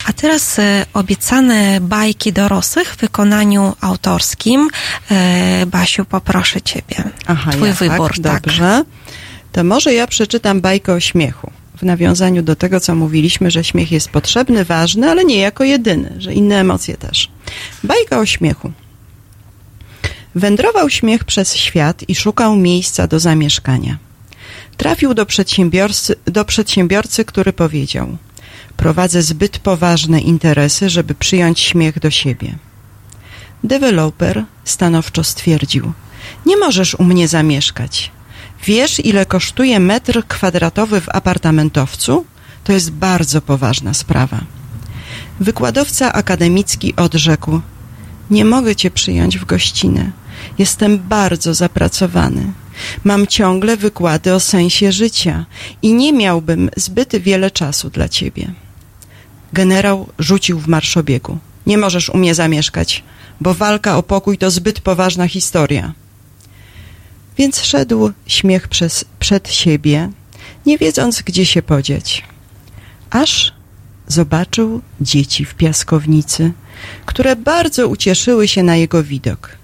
A teraz obiecane bajki dorosłych w wykonaniu autorskim. Basiu, poproszę Ciebie. Aha, Twój ja, wybór, tak, tak. Dobrze. To może ja przeczytam bajkę o śmiechu. W nawiązaniu do tego, co mówiliśmy, że śmiech jest potrzebny, ważny, ale nie jako jedyny, że inne emocje też. Bajka o śmiechu. Wędrował śmiech przez świat i szukał miejsca do zamieszkania. Trafił do przedsiębiorcy, do przedsiębiorcy, który powiedział: Prowadzę zbyt poważne interesy, żeby przyjąć śmiech do siebie. Deweloper stanowczo stwierdził: Nie możesz u mnie zamieszkać. Wiesz, ile kosztuje metr kwadratowy w apartamentowcu? To jest bardzo poważna sprawa. Wykładowca akademicki odrzekł: Nie mogę cię przyjąć w gościnę. Jestem bardzo zapracowany. Mam ciągle wykłady o sensie życia i nie miałbym zbyt wiele czasu dla ciebie. Generał rzucił w marszobiegu. Nie możesz u mnie zamieszkać, bo walka o pokój to zbyt poważna historia. Więc szedł śmiech przez, przed siebie, nie wiedząc, gdzie się podzieć. Aż zobaczył dzieci w piaskownicy, które bardzo ucieszyły się na jego widok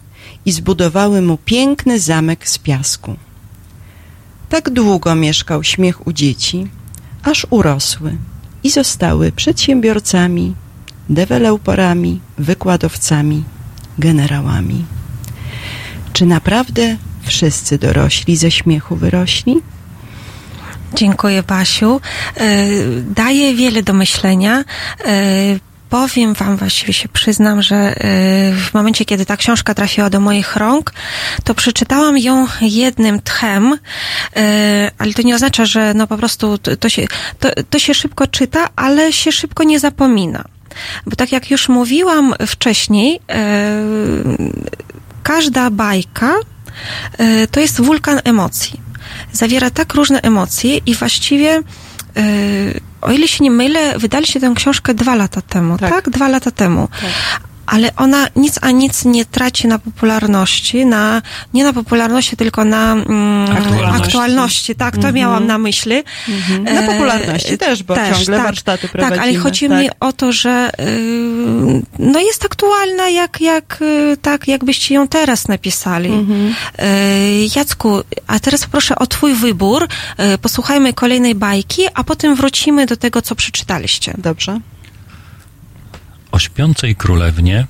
i zbudowały mu piękny zamek z piasku. Tak długo mieszkał śmiech u dzieci, aż urosły i zostały przedsiębiorcami, deweloperami, wykładowcami, generałami. Czy naprawdę wszyscy dorośli ze śmiechu wyrośli? Dziękuję, Basiu. E, Daje wiele do myślenia. E, Powiem Wam, właściwie się przyznam, że e, w momencie, kiedy ta książka trafiła do moich rąk, to przeczytałam ją jednym tchem, ale to nie oznacza, że no po prostu to, się, to, to się szybko czyta, ale się szybko nie zapomina. Bo tak jak już mówiłam wcześniej, każda bajka to jest wulkan emocji. zawiera tak różne emocje i właściwie y, o ile się nie mylę, wydaliście tę książkę dwa lata temu, tak? Dwa lata temu. Ale ona nic a nic nie traci na popularności, na, nie na popularności, tylko na mm, Aktualności. aktualności. Tak, to Mhm. miałam na myśli. Na popularności też, bo ciągle warsztaty Tak, ale prowadzimy, chodzi tak. mi o to, że y, no jest aktualna, jak, jak, y, tak, jakbyście ją teraz napisali. Mhm. Y, Jacku, a teraz proszę o twój wybór. Y, Posłuchajmy kolejnej bajki, a potem wrócimy do tego, co przeczytaliście. Dobrze. O śpiącej królewnie,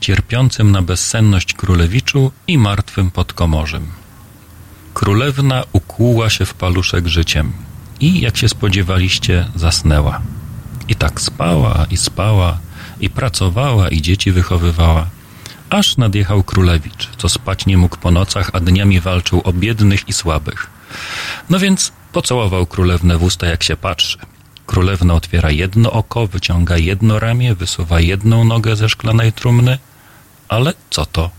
cierpiącym na bezsenność królewiczu i martwym podkomorzym. Królewna ukłuła się w paluszek życiem i, jak się spodziewaliście, zasnęła. I tak spała i spała, i pracowała, i dzieci wychowywała. Aż nadjechał królewicz, co spać nie mógł po nocach, a dniami walczył o biednych i słabych. No więc pocałował królewnę w usta, jak się patrzy. Królewna otwiera jedno oko, wyciąga jedno ramię, wysuwa jedną nogę ze szklanej trumny, ale co to?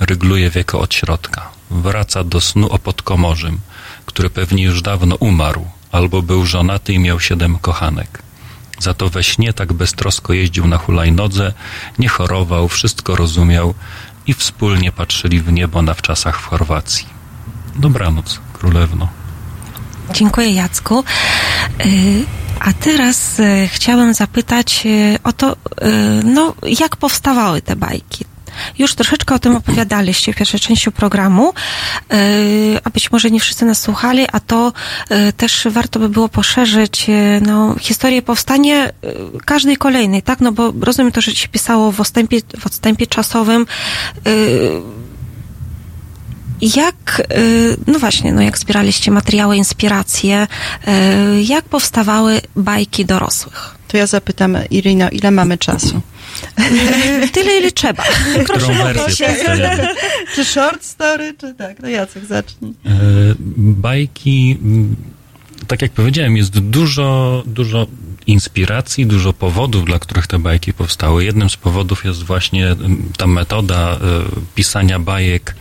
Rygluje wieko od środka. Wraca do snu o podkomorzym, który pewnie już dawno umarł, albo był żonaty i miał siedem kochanek. Za to we śnie tak beztrosko jeździł na hulajnodze, nie chorował, wszystko rozumiał i wspólnie patrzyli w niebo na wczasach w Chorwacji. Dobranoc, królewno. Dziękuję, Jacku. A teraz y, chciałam zapytać y, o to, y, no, jak powstawały te bajki. Już troszeczkę o tym opowiadaliście w pierwszej części programu, y, a być może nie wszyscy nas słuchali, a to też warto by było poszerzyć no, historię powstania każdej kolejnej, tak? No bo rozumiem to, że się pisało w odstępie, w odstępie czasowym. Jak, y, no właśnie, no jak zbieraliście materiały, inspiracje, y, jak powstawały bajki dorosłych? To ja zapytam Irina, ile mamy czasu? *laughs* Tyle, ile trzeba. Wersję przedstawiamy? Czy short story, czy tak? No Jacek, zacznij. E, Bajki, m, tak jak powiedziałem, jest dużo, dużo inspiracji, dużo powodów, dla których te bajki powstały. Jednym z powodów jest właśnie m, ta metoda e, pisania bajek,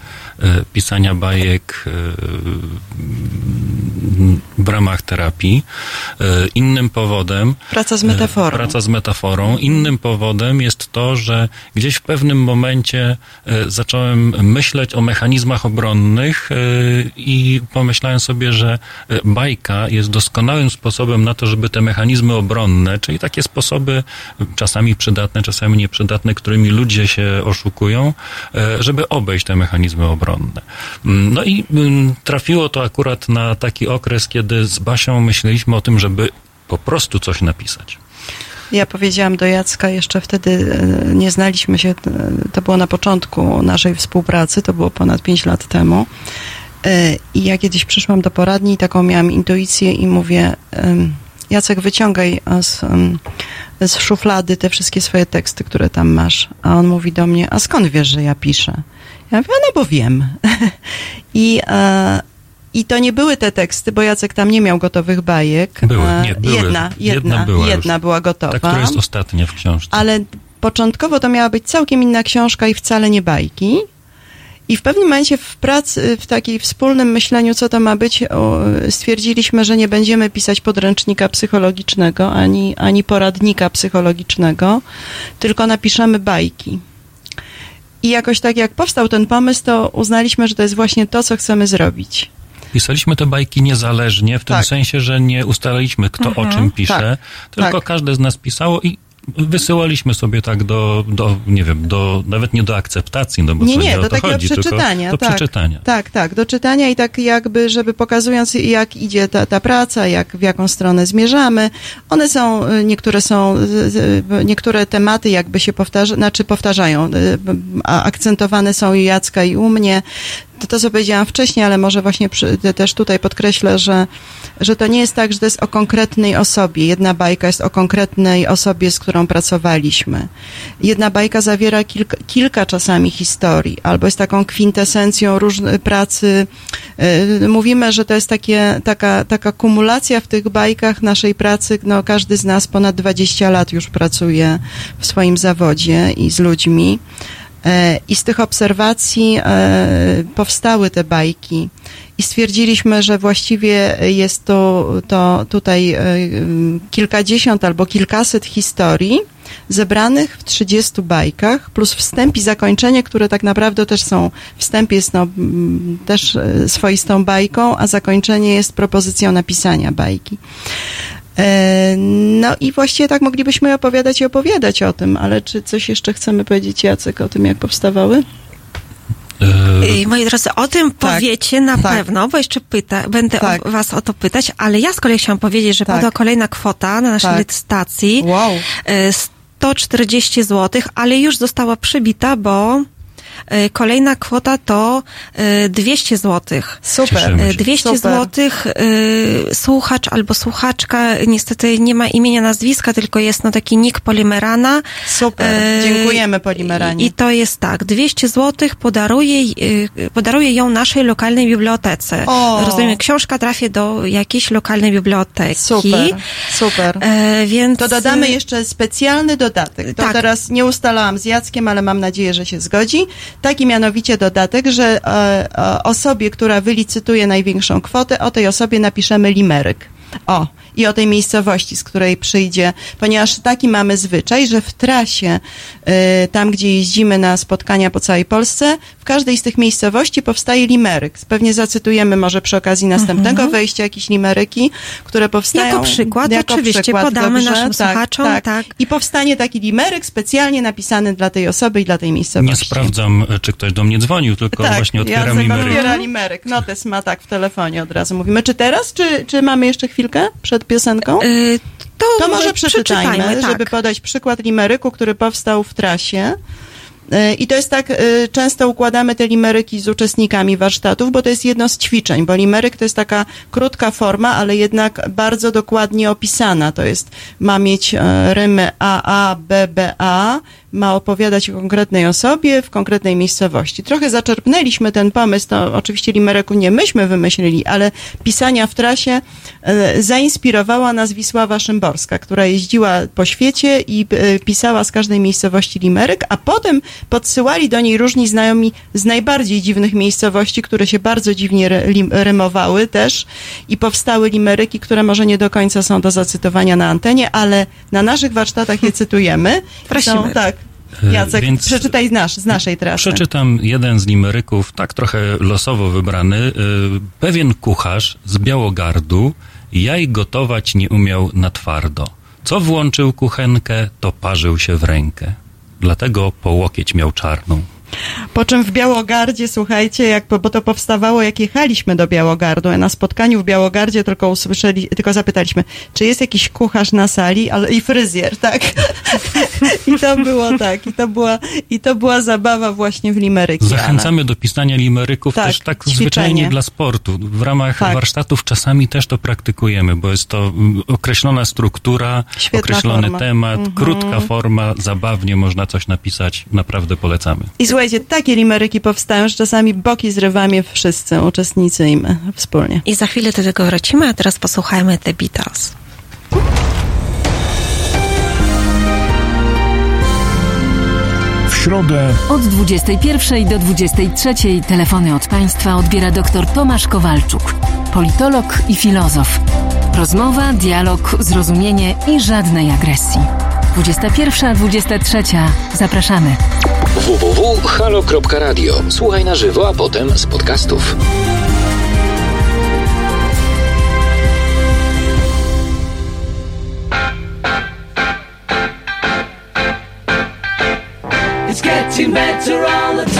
pisania bajek e, w ramach terapii. E, Innym powodem Praca z E, metaforą. Praca z metaforą. Innym powodem jest to, że gdzieś w pewnym momencie e, zacząłem myśleć o mechanizmach obronnych e, i pomyślałem sobie, że e, bajka jest doskonałym sposobem na to, żeby te mechanizmy obronne, czyli takie sposoby e, czasami przydatne, czasami nieprzydatne, którymi ludzie się oszukują, e, żeby obejść te mechanizmy obronne. Mm, No i mm, trafiło to akurat na taki okres, kiedy z Basią myśleliśmy o tym, żeby po prostu coś napisać. Ja powiedziałam do Jacka, jeszcze wtedy e, nie znaliśmy się, e, to było na początku naszej współpracy, to było ponad 5 lat temu. E, I ja kiedyś przyszłam do poradni i taką miałam intuicję i mówię, Jacek, wyciągaj z, z szuflady te wszystkie swoje teksty, które tam masz. A on mówi do mnie, a skąd wiesz, że ja piszę? Ja mówię, "A no bo wiem. *laughs* I, e, I to nie były te teksty, bo Jacek tam nie miał gotowych bajek. Były, E, nie, były. Jedna, jedna, Jedna była jedna była gotowa. Ta, która jest ostatnia w książce. Ale początkowo to miała być całkiem inna książka i wcale nie bajki. I w pewnym momencie w pracy, w takiej wspólnym myśleniu, co to ma być, stwierdziliśmy, że nie będziemy pisać podręcznika psychologicznego ani, ani poradnika psychologicznego, tylko napiszemy bajki. I jakoś tak jak powstał ten pomysł, to uznaliśmy, że to jest właśnie to, co chcemy zrobić. Pisaliśmy te bajki niezależnie, w tym Tak. sensie, że nie ustalaliśmy, kto Mhm. o czym pisze, Tak, tylko tak. każde z nas pisało i wysyłaliśmy sobie tak do, do, nie wiem, do, nawet nie do akceptacji, no bo Nie, nie, nie do takiego chodzi, przeczytania. do tak, przeczytania. Tak, tak, do czytania i tak jakby, żeby pokazując jak idzie ta, ta praca, jak, w jaką stronę zmierzamy. One są, y, niektóre są, y, y, niektóre tematy jakby się powtarza, znaczy powtarzają, a akcentowane są i Jacka i u mnie. To, to, co powiedziałam wcześniej, ale może właśnie przy, te- też tutaj podkreślę, że, że to nie jest tak, że to jest o konkretnej osobie. Jedna bajka jest o konkretnej osobie, z którą pracowaliśmy. Jedna bajka zawiera kilka, kilka czasami historii, albo jest taką kwintesencją różnej pracy. Yy, Mówimy, że to jest takie, taka, taka kumulacja w tych bajkach naszej pracy. No, każdy z nas ponad 20 lat już pracuje w swoim zawodzie i z ludźmi. E, I z tych obserwacji e, powstały te bajki. I stwierdziliśmy, że właściwie jest to, to tutaj e, kilkadziesiąt albo kilkaset historii zebranych w 30 bajkach, plus wstęp i zakończenie, które tak naprawdę też są, wstęp jest no, też swoistą bajką, a zakończenie jest propozycją napisania bajki. E, No i właściwie tak moglibyśmy opowiadać i opowiadać o tym, ale czy coś jeszcze chcemy powiedzieć, Jacek, o tym, jak powstawały? I moi drodzy, o tym Tak, powiecie na tak. pewno, bo jeszcze pyta, będę Tak. o, was o to pytać, ale ja z kolei chciałam powiedzieć, że Tak. padła kolejna kwota na naszej Tak. licytacji. Wow. E, 140 zł, ale już została przybita, bo e, kolejna kwota to e, 200 zł. Super. Cieszymy E, się. 200 Super. zł słuchacz albo słuchaczka niestety nie ma imienia, nazwiska, tylko jest no taki nick Polimerana. Super. Dziękujemy Polimeranie. I to jest tak, 200 zł podaruje, y, podaruje ją naszej lokalnej bibliotece. O. Rozumiem, książka trafi do jakiejś lokalnej biblioteki. Super, super. E, więc... To dodamy jeszcze specjalny dodatek. To Tak. teraz nie ustalałam z Jackiem, ale mam nadzieję, że się zgodzi. Taki mianowicie dodatek, że e, e, osobie, która wylicytuje największą kwotę, o tej osobie napiszemy limeryk. O, i o tej miejscowości, z której przyjdzie, ponieważ taki mamy zwyczaj, że w trasie, e, tam gdzie jeździmy na spotkania po całej Polsce, w każdej z tych miejscowości powstaje limeryk. Pewnie zacytujemy może przy okazji następnego wejścia jakieś limeryki, które powstają. Jako przykład, oczywiście, podamy naszym słuchaczom, tak. I powstanie taki limeryk specjalnie napisany dla tej osoby i dla tej Nie miejscowości. sprawdzam, e, czy ktoś do mnie dzwonił, tylko tak, właśnie otwieram Jacek limeryk. otwiera limeryk. Notes ma tak w telefonie od razu mówimy. Czy teraz, czy, czy mamy jeszcze chwilkę przed piosenką? Y, to, To może przeczytajmy, przeczytajmy, tak. żeby podać przykład limeryku, który powstał w trasie. Y, I to jest tak, y, często układamy te limeryki z uczestnikami warsztatów, bo to jest jedno z ćwiczeń, bo limeryk to jest taka krótka forma, ale jednak bardzo dokładnie opisana. To jest, ma mieć e, rymy A, A, B, B, A, ma opowiadać o konkretnej osobie w konkretnej miejscowości. Trochę zaczerpnęliśmy ten pomysł, to oczywiście limeryku nie myśmy wymyślili, ale pisania w trasie e, zainspirowała nas Wisława Szymborska, która jeździła po świecie i e, pisała z każdej miejscowości limeryk, a potem podsyłali do niej różni znajomi z najbardziej dziwnych miejscowości, które się bardzo dziwnie ry- lim- rymowały też i powstały limeryki, które może nie do końca są do zacytowania na antenie, ale na naszych warsztatach je cytujemy. *laughs* Prosimy. Są, tak. E, Jacek, więc- przeczytaj z, nasz, z naszej trasy. Przeczytam jeden z limeryków, tak trochę losowo wybrany. Y, Pewien kucharz z Białogardu jaj gotować nie umiał na twardo. Co włączył kuchenkę, to parzył się w rękę. Dlatego po łokieć miał czarną. Po czym w Białogardzie, słuchajcie, jak, bo to powstawało, jak jechaliśmy do Białogardu, a na spotkaniu w Białogardzie tylko usłyszeli, tylko zapytaliśmy, czy jest jakiś kucharz na sali, ale i fryzjer, tak? *laughs* I to było tak, i to była, i to była zabawa właśnie w limeryki. Zachęcamy do pisania limeryków Tak, też tak ćwiczenie. zwyczajnie dla sportu. W ramach Tak. warsztatów czasami też to praktykujemy, bo jest to mm, określona struktura, Świetna określony forma. temat, Mhm. krótka forma, zabawnie można coś napisać. Naprawdę polecamy. I słuchajcie, takie limeryki powstają, że czasami boki zrywamy wszyscy uczestnicy i my wspólnie. I za chwilę do tego wrócimy, a teraz posłuchajmy The Beatles. W środę Od 21 do 23 telefony od Państwa odbiera dr Tomasz Kowalczuk, politolog i filozof. Rozmowa, dialog, zrozumienie i żadnej agresji. 21-23. Zapraszamy. www.halo.radio. Słuchaj na żywo, a potem z podcastów. It's getting better all the time.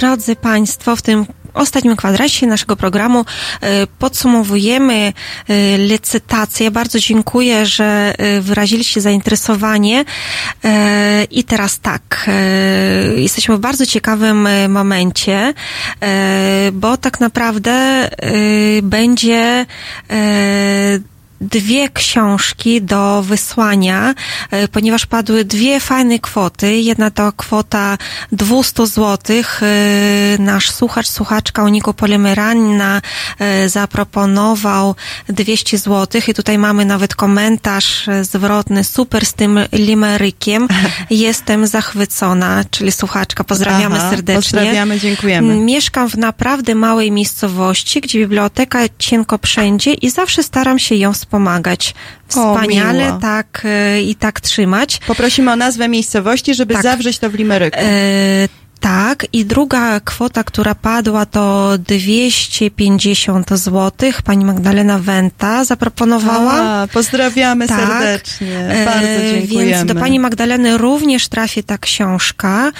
Drodzy Państwo, w tym ostatnim kwadracie naszego programu e, podsumowujemy e, licytację. Bardzo dziękuję, że e, wyraziliście zainteresowanie. I teraz tak, jesteśmy w bardzo ciekawym momencie, bo tak naprawdę będzie dwie książki do wysłania, e, ponieważ padły dwie fajne kwoty. Jedna to kwota 200 złotych. E, Nasz słuchacz, słuchaczka Uniku Polymeranina e, zaproponował 200 złotych i tutaj mamy nawet komentarz zwrotny, super z tym limerykiem. *laughs* Jestem zachwycona, czyli słuchaczka. Pozdrawiamy Aha, serdecznie. pozdrawiamy, dziękujemy. Mieszkam w naprawdę małej miejscowości, gdzie biblioteka cienko wszędzie i zawsze staram się ją wspomagać. Wspaniale miło. tak e, i tak trzymać. Poprosimy o nazwę miejscowości, żeby Tak. zawrzeć to w limeryku. E, tak, i druga kwota, która padła, to 250 zł. Pani Magdalena Wenta zaproponowała. A, pozdrawiamy Tak. serdecznie. E, Bardzo dziękujemy. Więc do pani Magdaleny również trafi ta książka.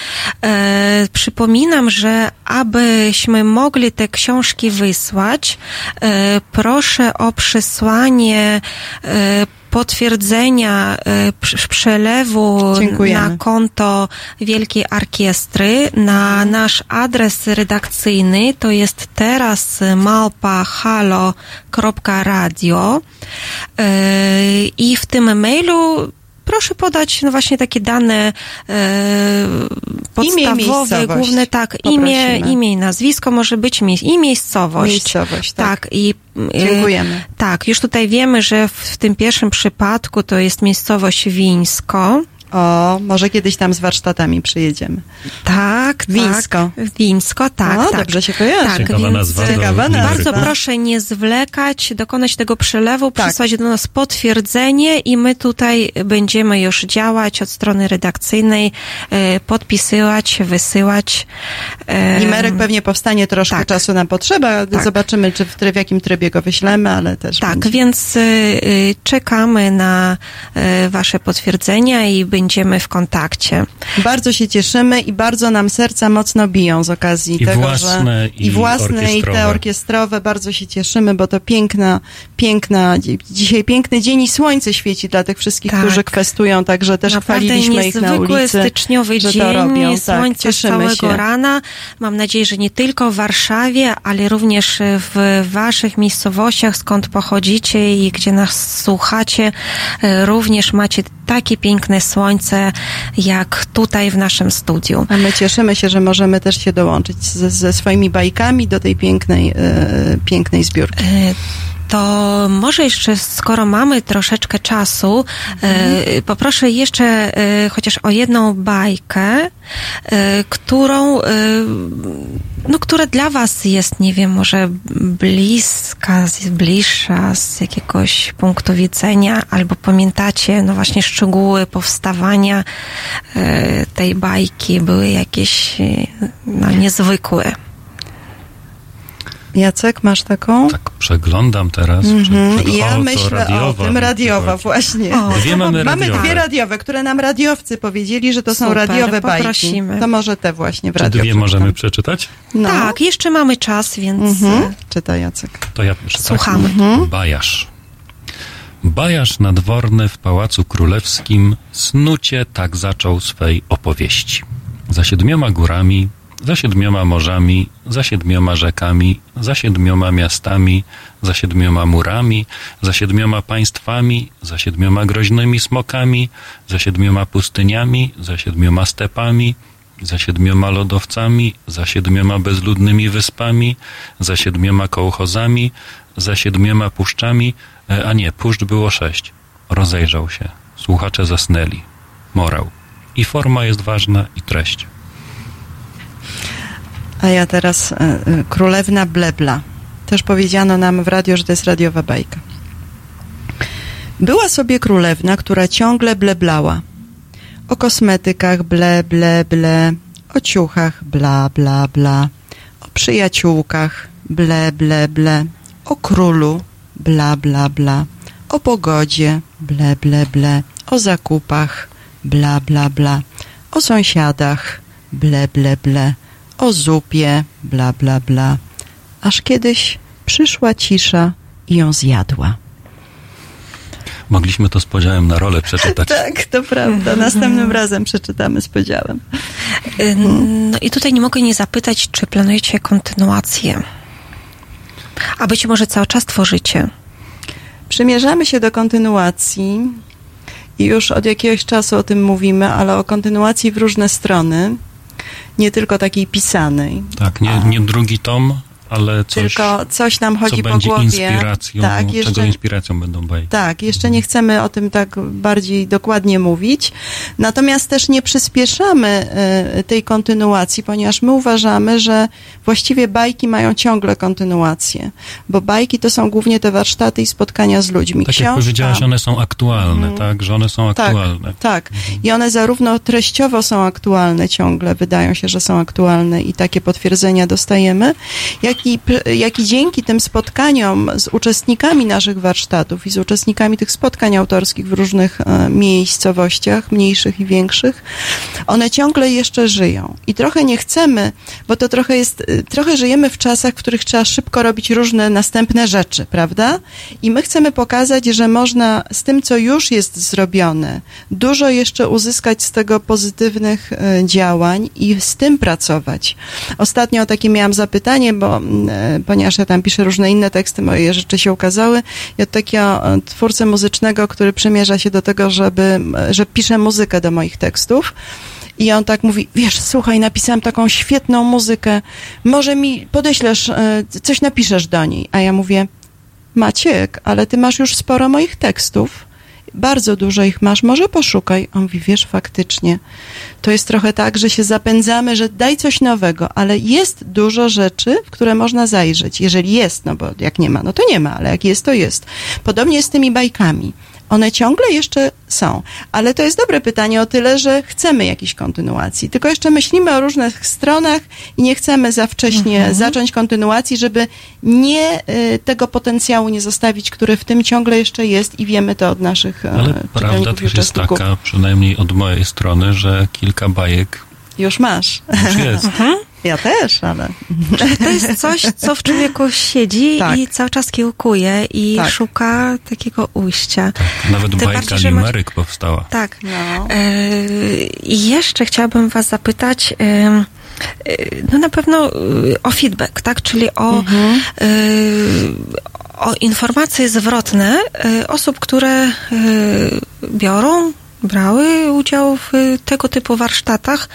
E, przypominam, że abyśmy mogli te książki wysłać, e, proszę o przesłanie e, potwierdzenia prz- przelewu Dziękujemy. na konto Wielkiej Orkiestry. Na nasz adres redakcyjny to jest teraz małpa halo.radio E, i w tym mailu proszę podać no właśnie takie dane e, podstawowe, miejscowość. główne, tak, imię, Poprosimy. imię i nazwisko może być mie- i miejscowość. Miejscowość, tak. tak i e, Dziękujemy. tak, już tutaj wiemy, że w, w tym pierwszym przypadku to jest miejscowość Wińsko. O, może kiedyś tam z warsztatami przyjedziemy. Tak, Wińsko. tak. Wińsko, tak. O, tak. dobrze się kojarzy. Tak, Ciekawa więc nazwa Ciekawa limeryku. bardzo proszę nie zwlekać, dokonać tego przelewu, Tak. przysłać do nas potwierdzenie i my tutaj będziemy już działać od strony redakcyjnej, e, podpisywać, wysyłać. e, Limerek pewnie powstanie troszkę tak. czasu nam potrzeba. Tak. Zobaczymy, czy w, try- w jakim trybie go wyślemy, ale też. Tak, będzie. więc y, y, czekamy na y, Wasze potwierdzenia i będziemy w kontakcie. Bardzo się cieszymy i bardzo nam serca mocno biją z okazji I tego, własne, że i i własne, i te orkiestrowe. orkiestrowe. Bardzo się cieszymy, bo to piękna, piękna, dzi- dzisiaj piękny dzień i słońce świeci dla tych wszystkich, Tak. którzy kwestują, także też Naprawdę chwaliliśmy ich na ulicy, styczniowy że dzień, to robią. Tak, słońce z cieszymy całego się. rana. Mam nadzieję, że nie tylko w Warszawie, ale również w waszych miejscowościach, skąd pochodzicie i gdzie nas słuchacie, e, również macie takie piękne słońce, jak tutaj w naszym studiu. A my cieszymy się, że możemy też się dołączyć ze, ze swoimi bajkami do tej pięknej, e, pięknej zbiórki. E, To może jeszcze, skoro mamy troszeczkę czasu, e, poproszę jeszcze chociaż o jedną bajkę, którą, no, która dla Was jest, nie wiem, może bliska, bliższa z jakiegoś punktu widzenia, albo pamiętacie, no właśnie szczegóły powstawania e, tej bajki były jakieś, e, no, niezwykłe. Jacek, masz taką? Tak, przeglądam teraz. Mhm. Czy, I ja o, myślę radiowa o tym radiowa, właśnie. O, Dwie mamy Mamy radiowe. dwie radiowe, które nam radiowcy powiedzieli, że to są Super, radiowe bajki. poprosimy. To może te właśnie w Czy radio dwie możemy przeczytać? No. Tak, jeszcze mamy czas, więc Mhm. e, Czytaj Jacek. To ja pierwszy. tak? słuchamy. Bajasz. Bajasz nadworny w Pałacu Królewskim snucie tak zaczął swej opowieści. Za siedmioma górami, za siedmioma morzami, za siedmioma rzekami, za siedmioma miastami, za siedmioma murami, za siedmioma państwami, za siedmioma groźnymi smokami, za siedmioma pustyniami, za siedmioma stepami, za siedmioma lodowcami, za siedmioma bezludnymi wyspami, za siedmioma kołchozami, za siedmioma puszczami, e, a nie, puszcz było sześć. Rozejrzał się. Słuchacze zasnęli. Morał. I forma jest ważna, i treść. A ja teraz e, e, Królewna Blebla. Też powiedziano nam w radio, że to jest radiowa bajka. Była sobie królewna, która ciągle bleblała. O kosmetykach ble, ble, ble. O ciuchach bla, bla, bla. O przyjaciółkach ble, ble, ble. O królu bla, bla, bla. O pogodzie ble, ble, ble. O zakupach bla, bla, bla. O sąsiadach ble, ble, ble. O zupie bla, bla, bla. Aż kiedyś przyszła cisza i ją zjadła. Mogliśmy to z podziałem na rolę przeczytać. *laughs* Tak, to prawda. Następnym razem przeczytamy z podziałem. No i tutaj nie mogę nie zapytać, czy planujecie kontynuację? A być może cały czas tworzycie? Przymierzamy się do kontynuacji i już od jakiegoś czasu o tym mówimy, ale o kontynuacji w różne strony, nie tylko takiej pisanej. Tak, nie, nie drugi tom, ale coś, Tylko coś nam chodzi co po głowie. inspiracją, Tak, czego jeszcze, inspiracją będą bajki. tak, jeszcze nie chcemy o tym tak bardziej dokładnie mówić. Natomiast też nie przyspieszamy e, tej kontynuacji, ponieważ my uważamy, że właściwie bajki mają ciągle kontynuację, bo bajki to są głównie te warsztaty i spotkania z ludźmi. Tak jak powiedziałaś, one są aktualne, tak? Że one są Tak, aktualne. tak. I one zarówno treściowo są aktualne ciągle, wydają się, że są aktualne i takie potwierdzenia dostajemy, jak i, p- jak i dzięki tym spotkaniom z uczestnikami naszych warsztatów i z uczestnikami tych spotkań autorskich w różnych e, miejscowościach, mniejszych i większych, one ciągle jeszcze żyją. I trochę nie chcemy, bo to trochę jest, e, trochę żyjemy w czasach, w których trzeba szybko robić różne następne rzeczy, prawda? I my chcemy pokazać, że można z tym, co już jest zrobione, dużo jeszcze uzyskać z tego pozytywnych e, działań i z tym pracować. Ostatnio takie miałam zapytanie, bo ponieważ ja tam piszę różne inne teksty, moje rzeczy się ukazały, i od takiego e, twórcy muzycznego, który przymierza się do tego, żeby, m, że pisze muzykę do moich tekstów. I on tak mówi, wiesz, słuchaj, napisałem taką świetną muzykę, może mi podeślesz, e, coś napiszesz do niej. A ja mówię, Maciek, ale ty masz już sporo moich tekstów. Bardzo dużo ich masz, może poszukaj. On mówi, wiesz, faktycznie. To jest trochę tak, że się zapędzamy, że daj coś nowego, ale jest dużo rzeczy, w które można zajrzeć. Jeżeli jest, no bo jak nie ma, no to nie ma, ale jak jest, to jest. Podobnie z tymi bajkami. One ciągle jeszcze są, ale to jest dobre pytanie o tyle, że chcemy jakiejś kontynuacji. Tylko jeszcze myślimy o różnych stronach i nie chcemy za wcześnie zacząć kontynuacji, żeby nie y, tego potencjału nie zostawić, który w tym ciągle jeszcze jest i wiemy to od naszych e, Ale prawda też jest taka, przynajmniej od mojej strony, że kilka bajek Już masz. już jest. Ja też, ale... To jest coś, co w człowieku siedzi Tak. i cały czas kiełkuje i Tak. szuka takiego ujścia. Nawet Tym bajka bardziej, Limeryk powstała. Tak. No. E, I jeszcze chciałabym Was zapytać, e, no na pewno o feedback, tak? Czyli o, Mhm. e, o informacje zwrotne osób, które e, biorą, brały udział w tego typu warsztatach.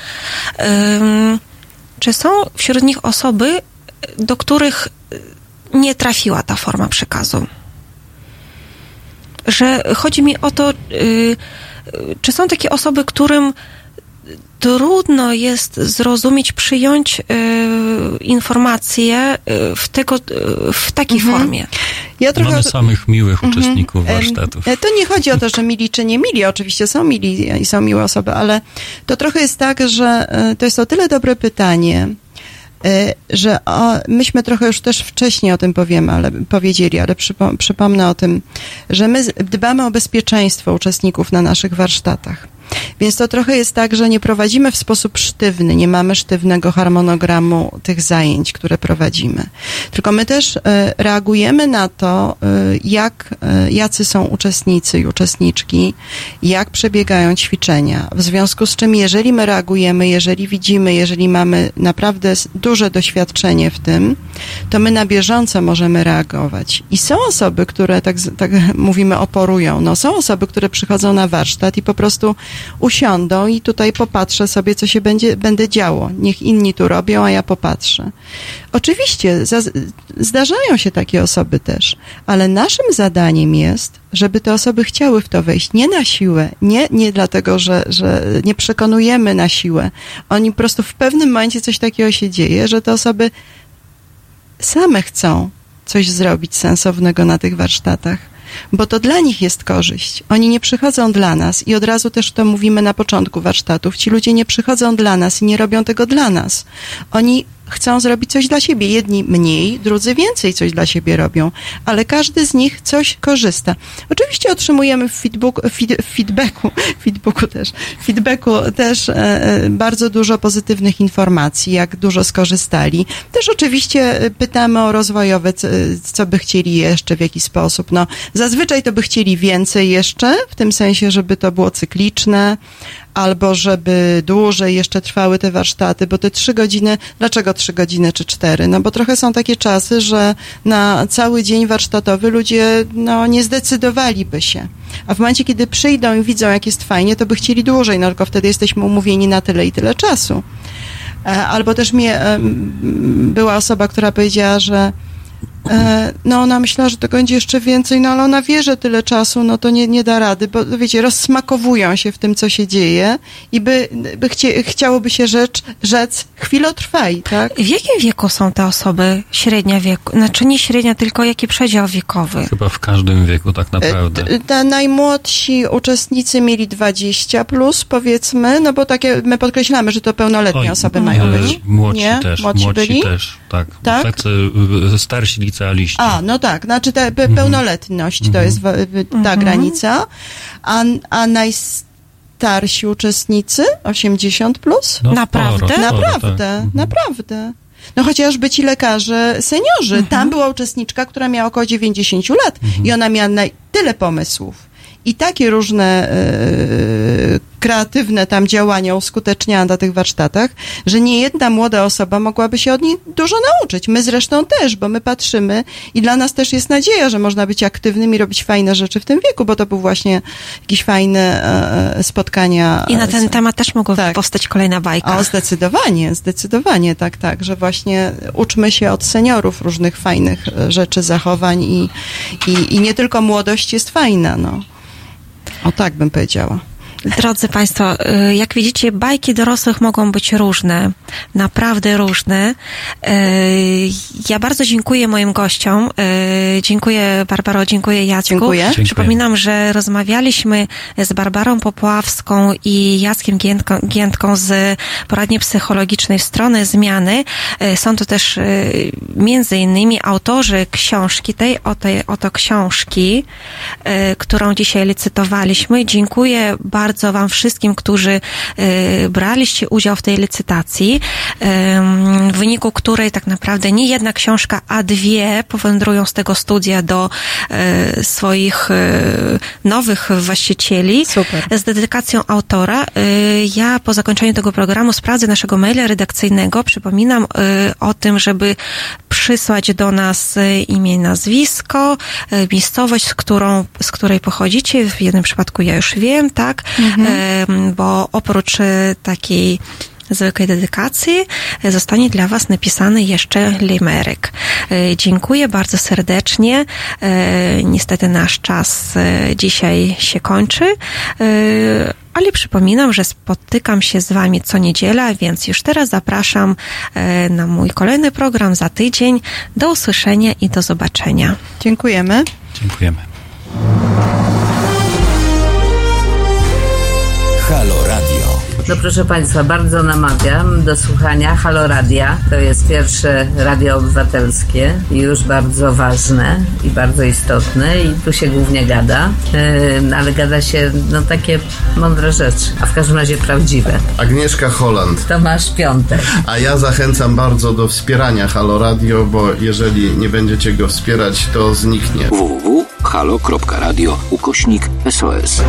Em, Czy są wśród nich osoby, do których nie trafiła ta forma przekazu? Że chodzi mi o to, y, y, czy są takie osoby, którym trudno jest zrozumieć, przyjąć y, informacje y, w, tego, y, w takiej Mhm. formie? Ja trochę... Mamy samych miłych Mhm. uczestników warsztatów. e, To nie chodzi o to, że mili czy nie mili. Oczywiście są mili i są miłe osoby, ale to trochę jest tak, że e, to jest o tyle dobre pytanie, e, że o, myśmy trochę już też wcześniej o tym powiemy, ale powiedzieli, ale przypo, przypomnę o tym, że my dbamy o bezpieczeństwo uczestników na naszych warsztatach. Więc to trochę jest tak, że nie prowadzimy w sposób sztywny, nie mamy sztywnego harmonogramu tych zajęć, które prowadzimy. Tylko my też e, reagujemy na to, e, jak, e, jacy są uczestnicy i uczestniczki, jak przebiegają ćwiczenia. W związku z czym, jeżeli my reagujemy, jeżeli widzimy, jeżeli mamy naprawdę duże doświadczenie w tym, to my na bieżąco możemy reagować. I są osoby, które, tak, tak *laughs* mówimy, oporują. No, są osoby, które przychodzą na warsztat i po prostu usiądą i tutaj popatrzę sobie, co się będzie, będę działo. Niech inni tu robią, a ja popatrzę. Oczywiście za, zdarzają się takie osoby też, ale naszym zadaniem jest, żeby te osoby chciały w to wejść. Nie na siłę, nie, nie dlatego, że, że nie przekonujemy na siłę. Oni po prostu w pewnym momencie coś takiego się dzieje, że te osoby same chcą coś zrobić sensownego na tych warsztatach, bo to dla nich jest korzyść. Oni nie przychodzą dla nas i od razu też to mówimy na początku warsztatów. Ci ludzie nie przychodzą dla nas i nie robią tego dla nas. Oni chcą zrobić coś dla siebie. Jedni mniej, drudzy więcej coś dla siebie robią, ale każdy z nich coś korzysta. Oczywiście otrzymujemy w, feed, feedbacku, *laughs* też, feedbacku też e, e, bardzo dużo pozytywnych informacji, jak dużo skorzystali. Też oczywiście e, pytamy o rozwojowe, co, co by chcieli jeszcze, w jaki sposób. No, zazwyczaj to by chcieli więcej jeszcze, w tym sensie, żeby to było cykliczne, albo żeby dłużej jeszcze trwały te warsztaty, bo te trzy godziny, dlaczego trzy godziny czy cztery? No bo trochę są takie czasy, że na cały dzień warsztatowy ludzie no, nie zdecydowaliby się. A w momencie, kiedy przyjdą i widzą, jak jest fajnie, to by chcieli dłużej, no tylko wtedy jesteśmy umówieni na tyle i tyle czasu. E, Albo też mnie, była osoba, która powiedziała, że no ona myślała, że to będzie jeszcze więcej, no ale ona wie, że tyle czasu, no to nie, nie da rady, bo wiecie, rozsmakowują się w tym, co się dzieje i by, by chcie, chciałoby się rzecz, rzec chwilotrwaj, tak? W jakim wieku są te osoby? Średnia wieku? Znaczy nie średnia, tylko jaki przedział wiekowy? Chyba w każdym wieku tak naprawdę. E, Ta najmłodsi uczestnicy mieli 20 plus, powiedzmy, no bo takie, my podkreślamy, że to pełnoletnie Oj, osoby mają e, być. Młodsi nie? też, Młodsi, młodsi byli? też, tak. Tak? Tacy starsi licealiści. A, no tak, znaczy ta pe- pełnoletność to jest w- ta Mhm. granica, a, a najstarsi uczestnicy 80 plus? No, Naprawdę? sporo, sporo, naprawdę, tak. Mhm. naprawdę. No chociażby ci lekarze seniorzy. Tam była uczestniczka, która miała około 90 lat i ona miała tyle pomysłów. I takie różne e, kreatywne tam działania uskuteczniała na tych warsztatach, że nie jedna młoda osoba mogłaby się od niej dużo nauczyć. My zresztą też, bo my patrzymy i dla nas też jest nadzieja, że można być aktywnym i robić fajne rzeczy w tym wieku, bo to był właśnie jakieś fajne e, spotkania. I na ten temat też mogą Tak. powstać kolejna bajka. o, zdecydowanie, zdecydowanie, tak, tak, że właśnie uczmy się od seniorów różnych fajnych e, rzeczy, zachowań i, i, i nie tylko młodość jest fajna, no. O tak bym powiedziała. Drodzy Państwo, y, jak widzicie, bajki dorosłych mogą być różne, naprawdę różne. Y, Ja bardzo dziękuję moim gościom. Y, Dziękuję Barbaro, dziękuję Jacku. Dziękuję. Przypominam, że rozmawialiśmy z Barbarą Popławską i Jackiem Giętką, Giętką z poradni psychologicznej Strony Zmiany. Są to też między innymi autorzy książki, tej oto, oto książki, którą dzisiaj licytowaliśmy. Dziękuję bardzo Wam wszystkim, którzy y, braliście udział w tej licytacji, ym, w wyniku której tak naprawdę nie jedna książka, a dwie powędrują z tego studia do y, swoich y, nowych właścicieli Super. z dedykacją autora. Y, Ja po zakończeniu tego programu sprawdzę naszego maila redakcyjnego. Przypominam y, o tym, żeby przysłać do nas y, imię i nazwisko, y, miejscowość, z, którą, z której pochodzicie. W jednym przypadku ja już wiem, tak, Ym, bo oprócz y, takiej zwykłej dedykacji y, zostanie dla Was napisany jeszcze limerek. Y, Dziękuję bardzo serdecznie. Niestety nasz czas dzisiaj się kończy, ale przypominam, że spotykam się z Wami co niedziela, więc już teraz zapraszam na mój kolejny program za tydzień. Do usłyszenia i do zobaczenia. Dziękujemy. Dziękujemy. Halo Radio. No proszę Państwa, bardzo namawiam do słuchania Halo Radia. To jest pierwsze radio obywatelskie już bardzo ważne i bardzo istotne i tu się głównie gada, yy, ale gada się no takie mądre rzeczy, a w każdym razie prawdziwe. Agnieszka Holland. Tomasz Piątek. A ja zachęcam bardzo do wspierania Halo Radio, bo jeżeli nie będziecie go wspierać, to zniknie. www.halo.radio ukośnik SOS.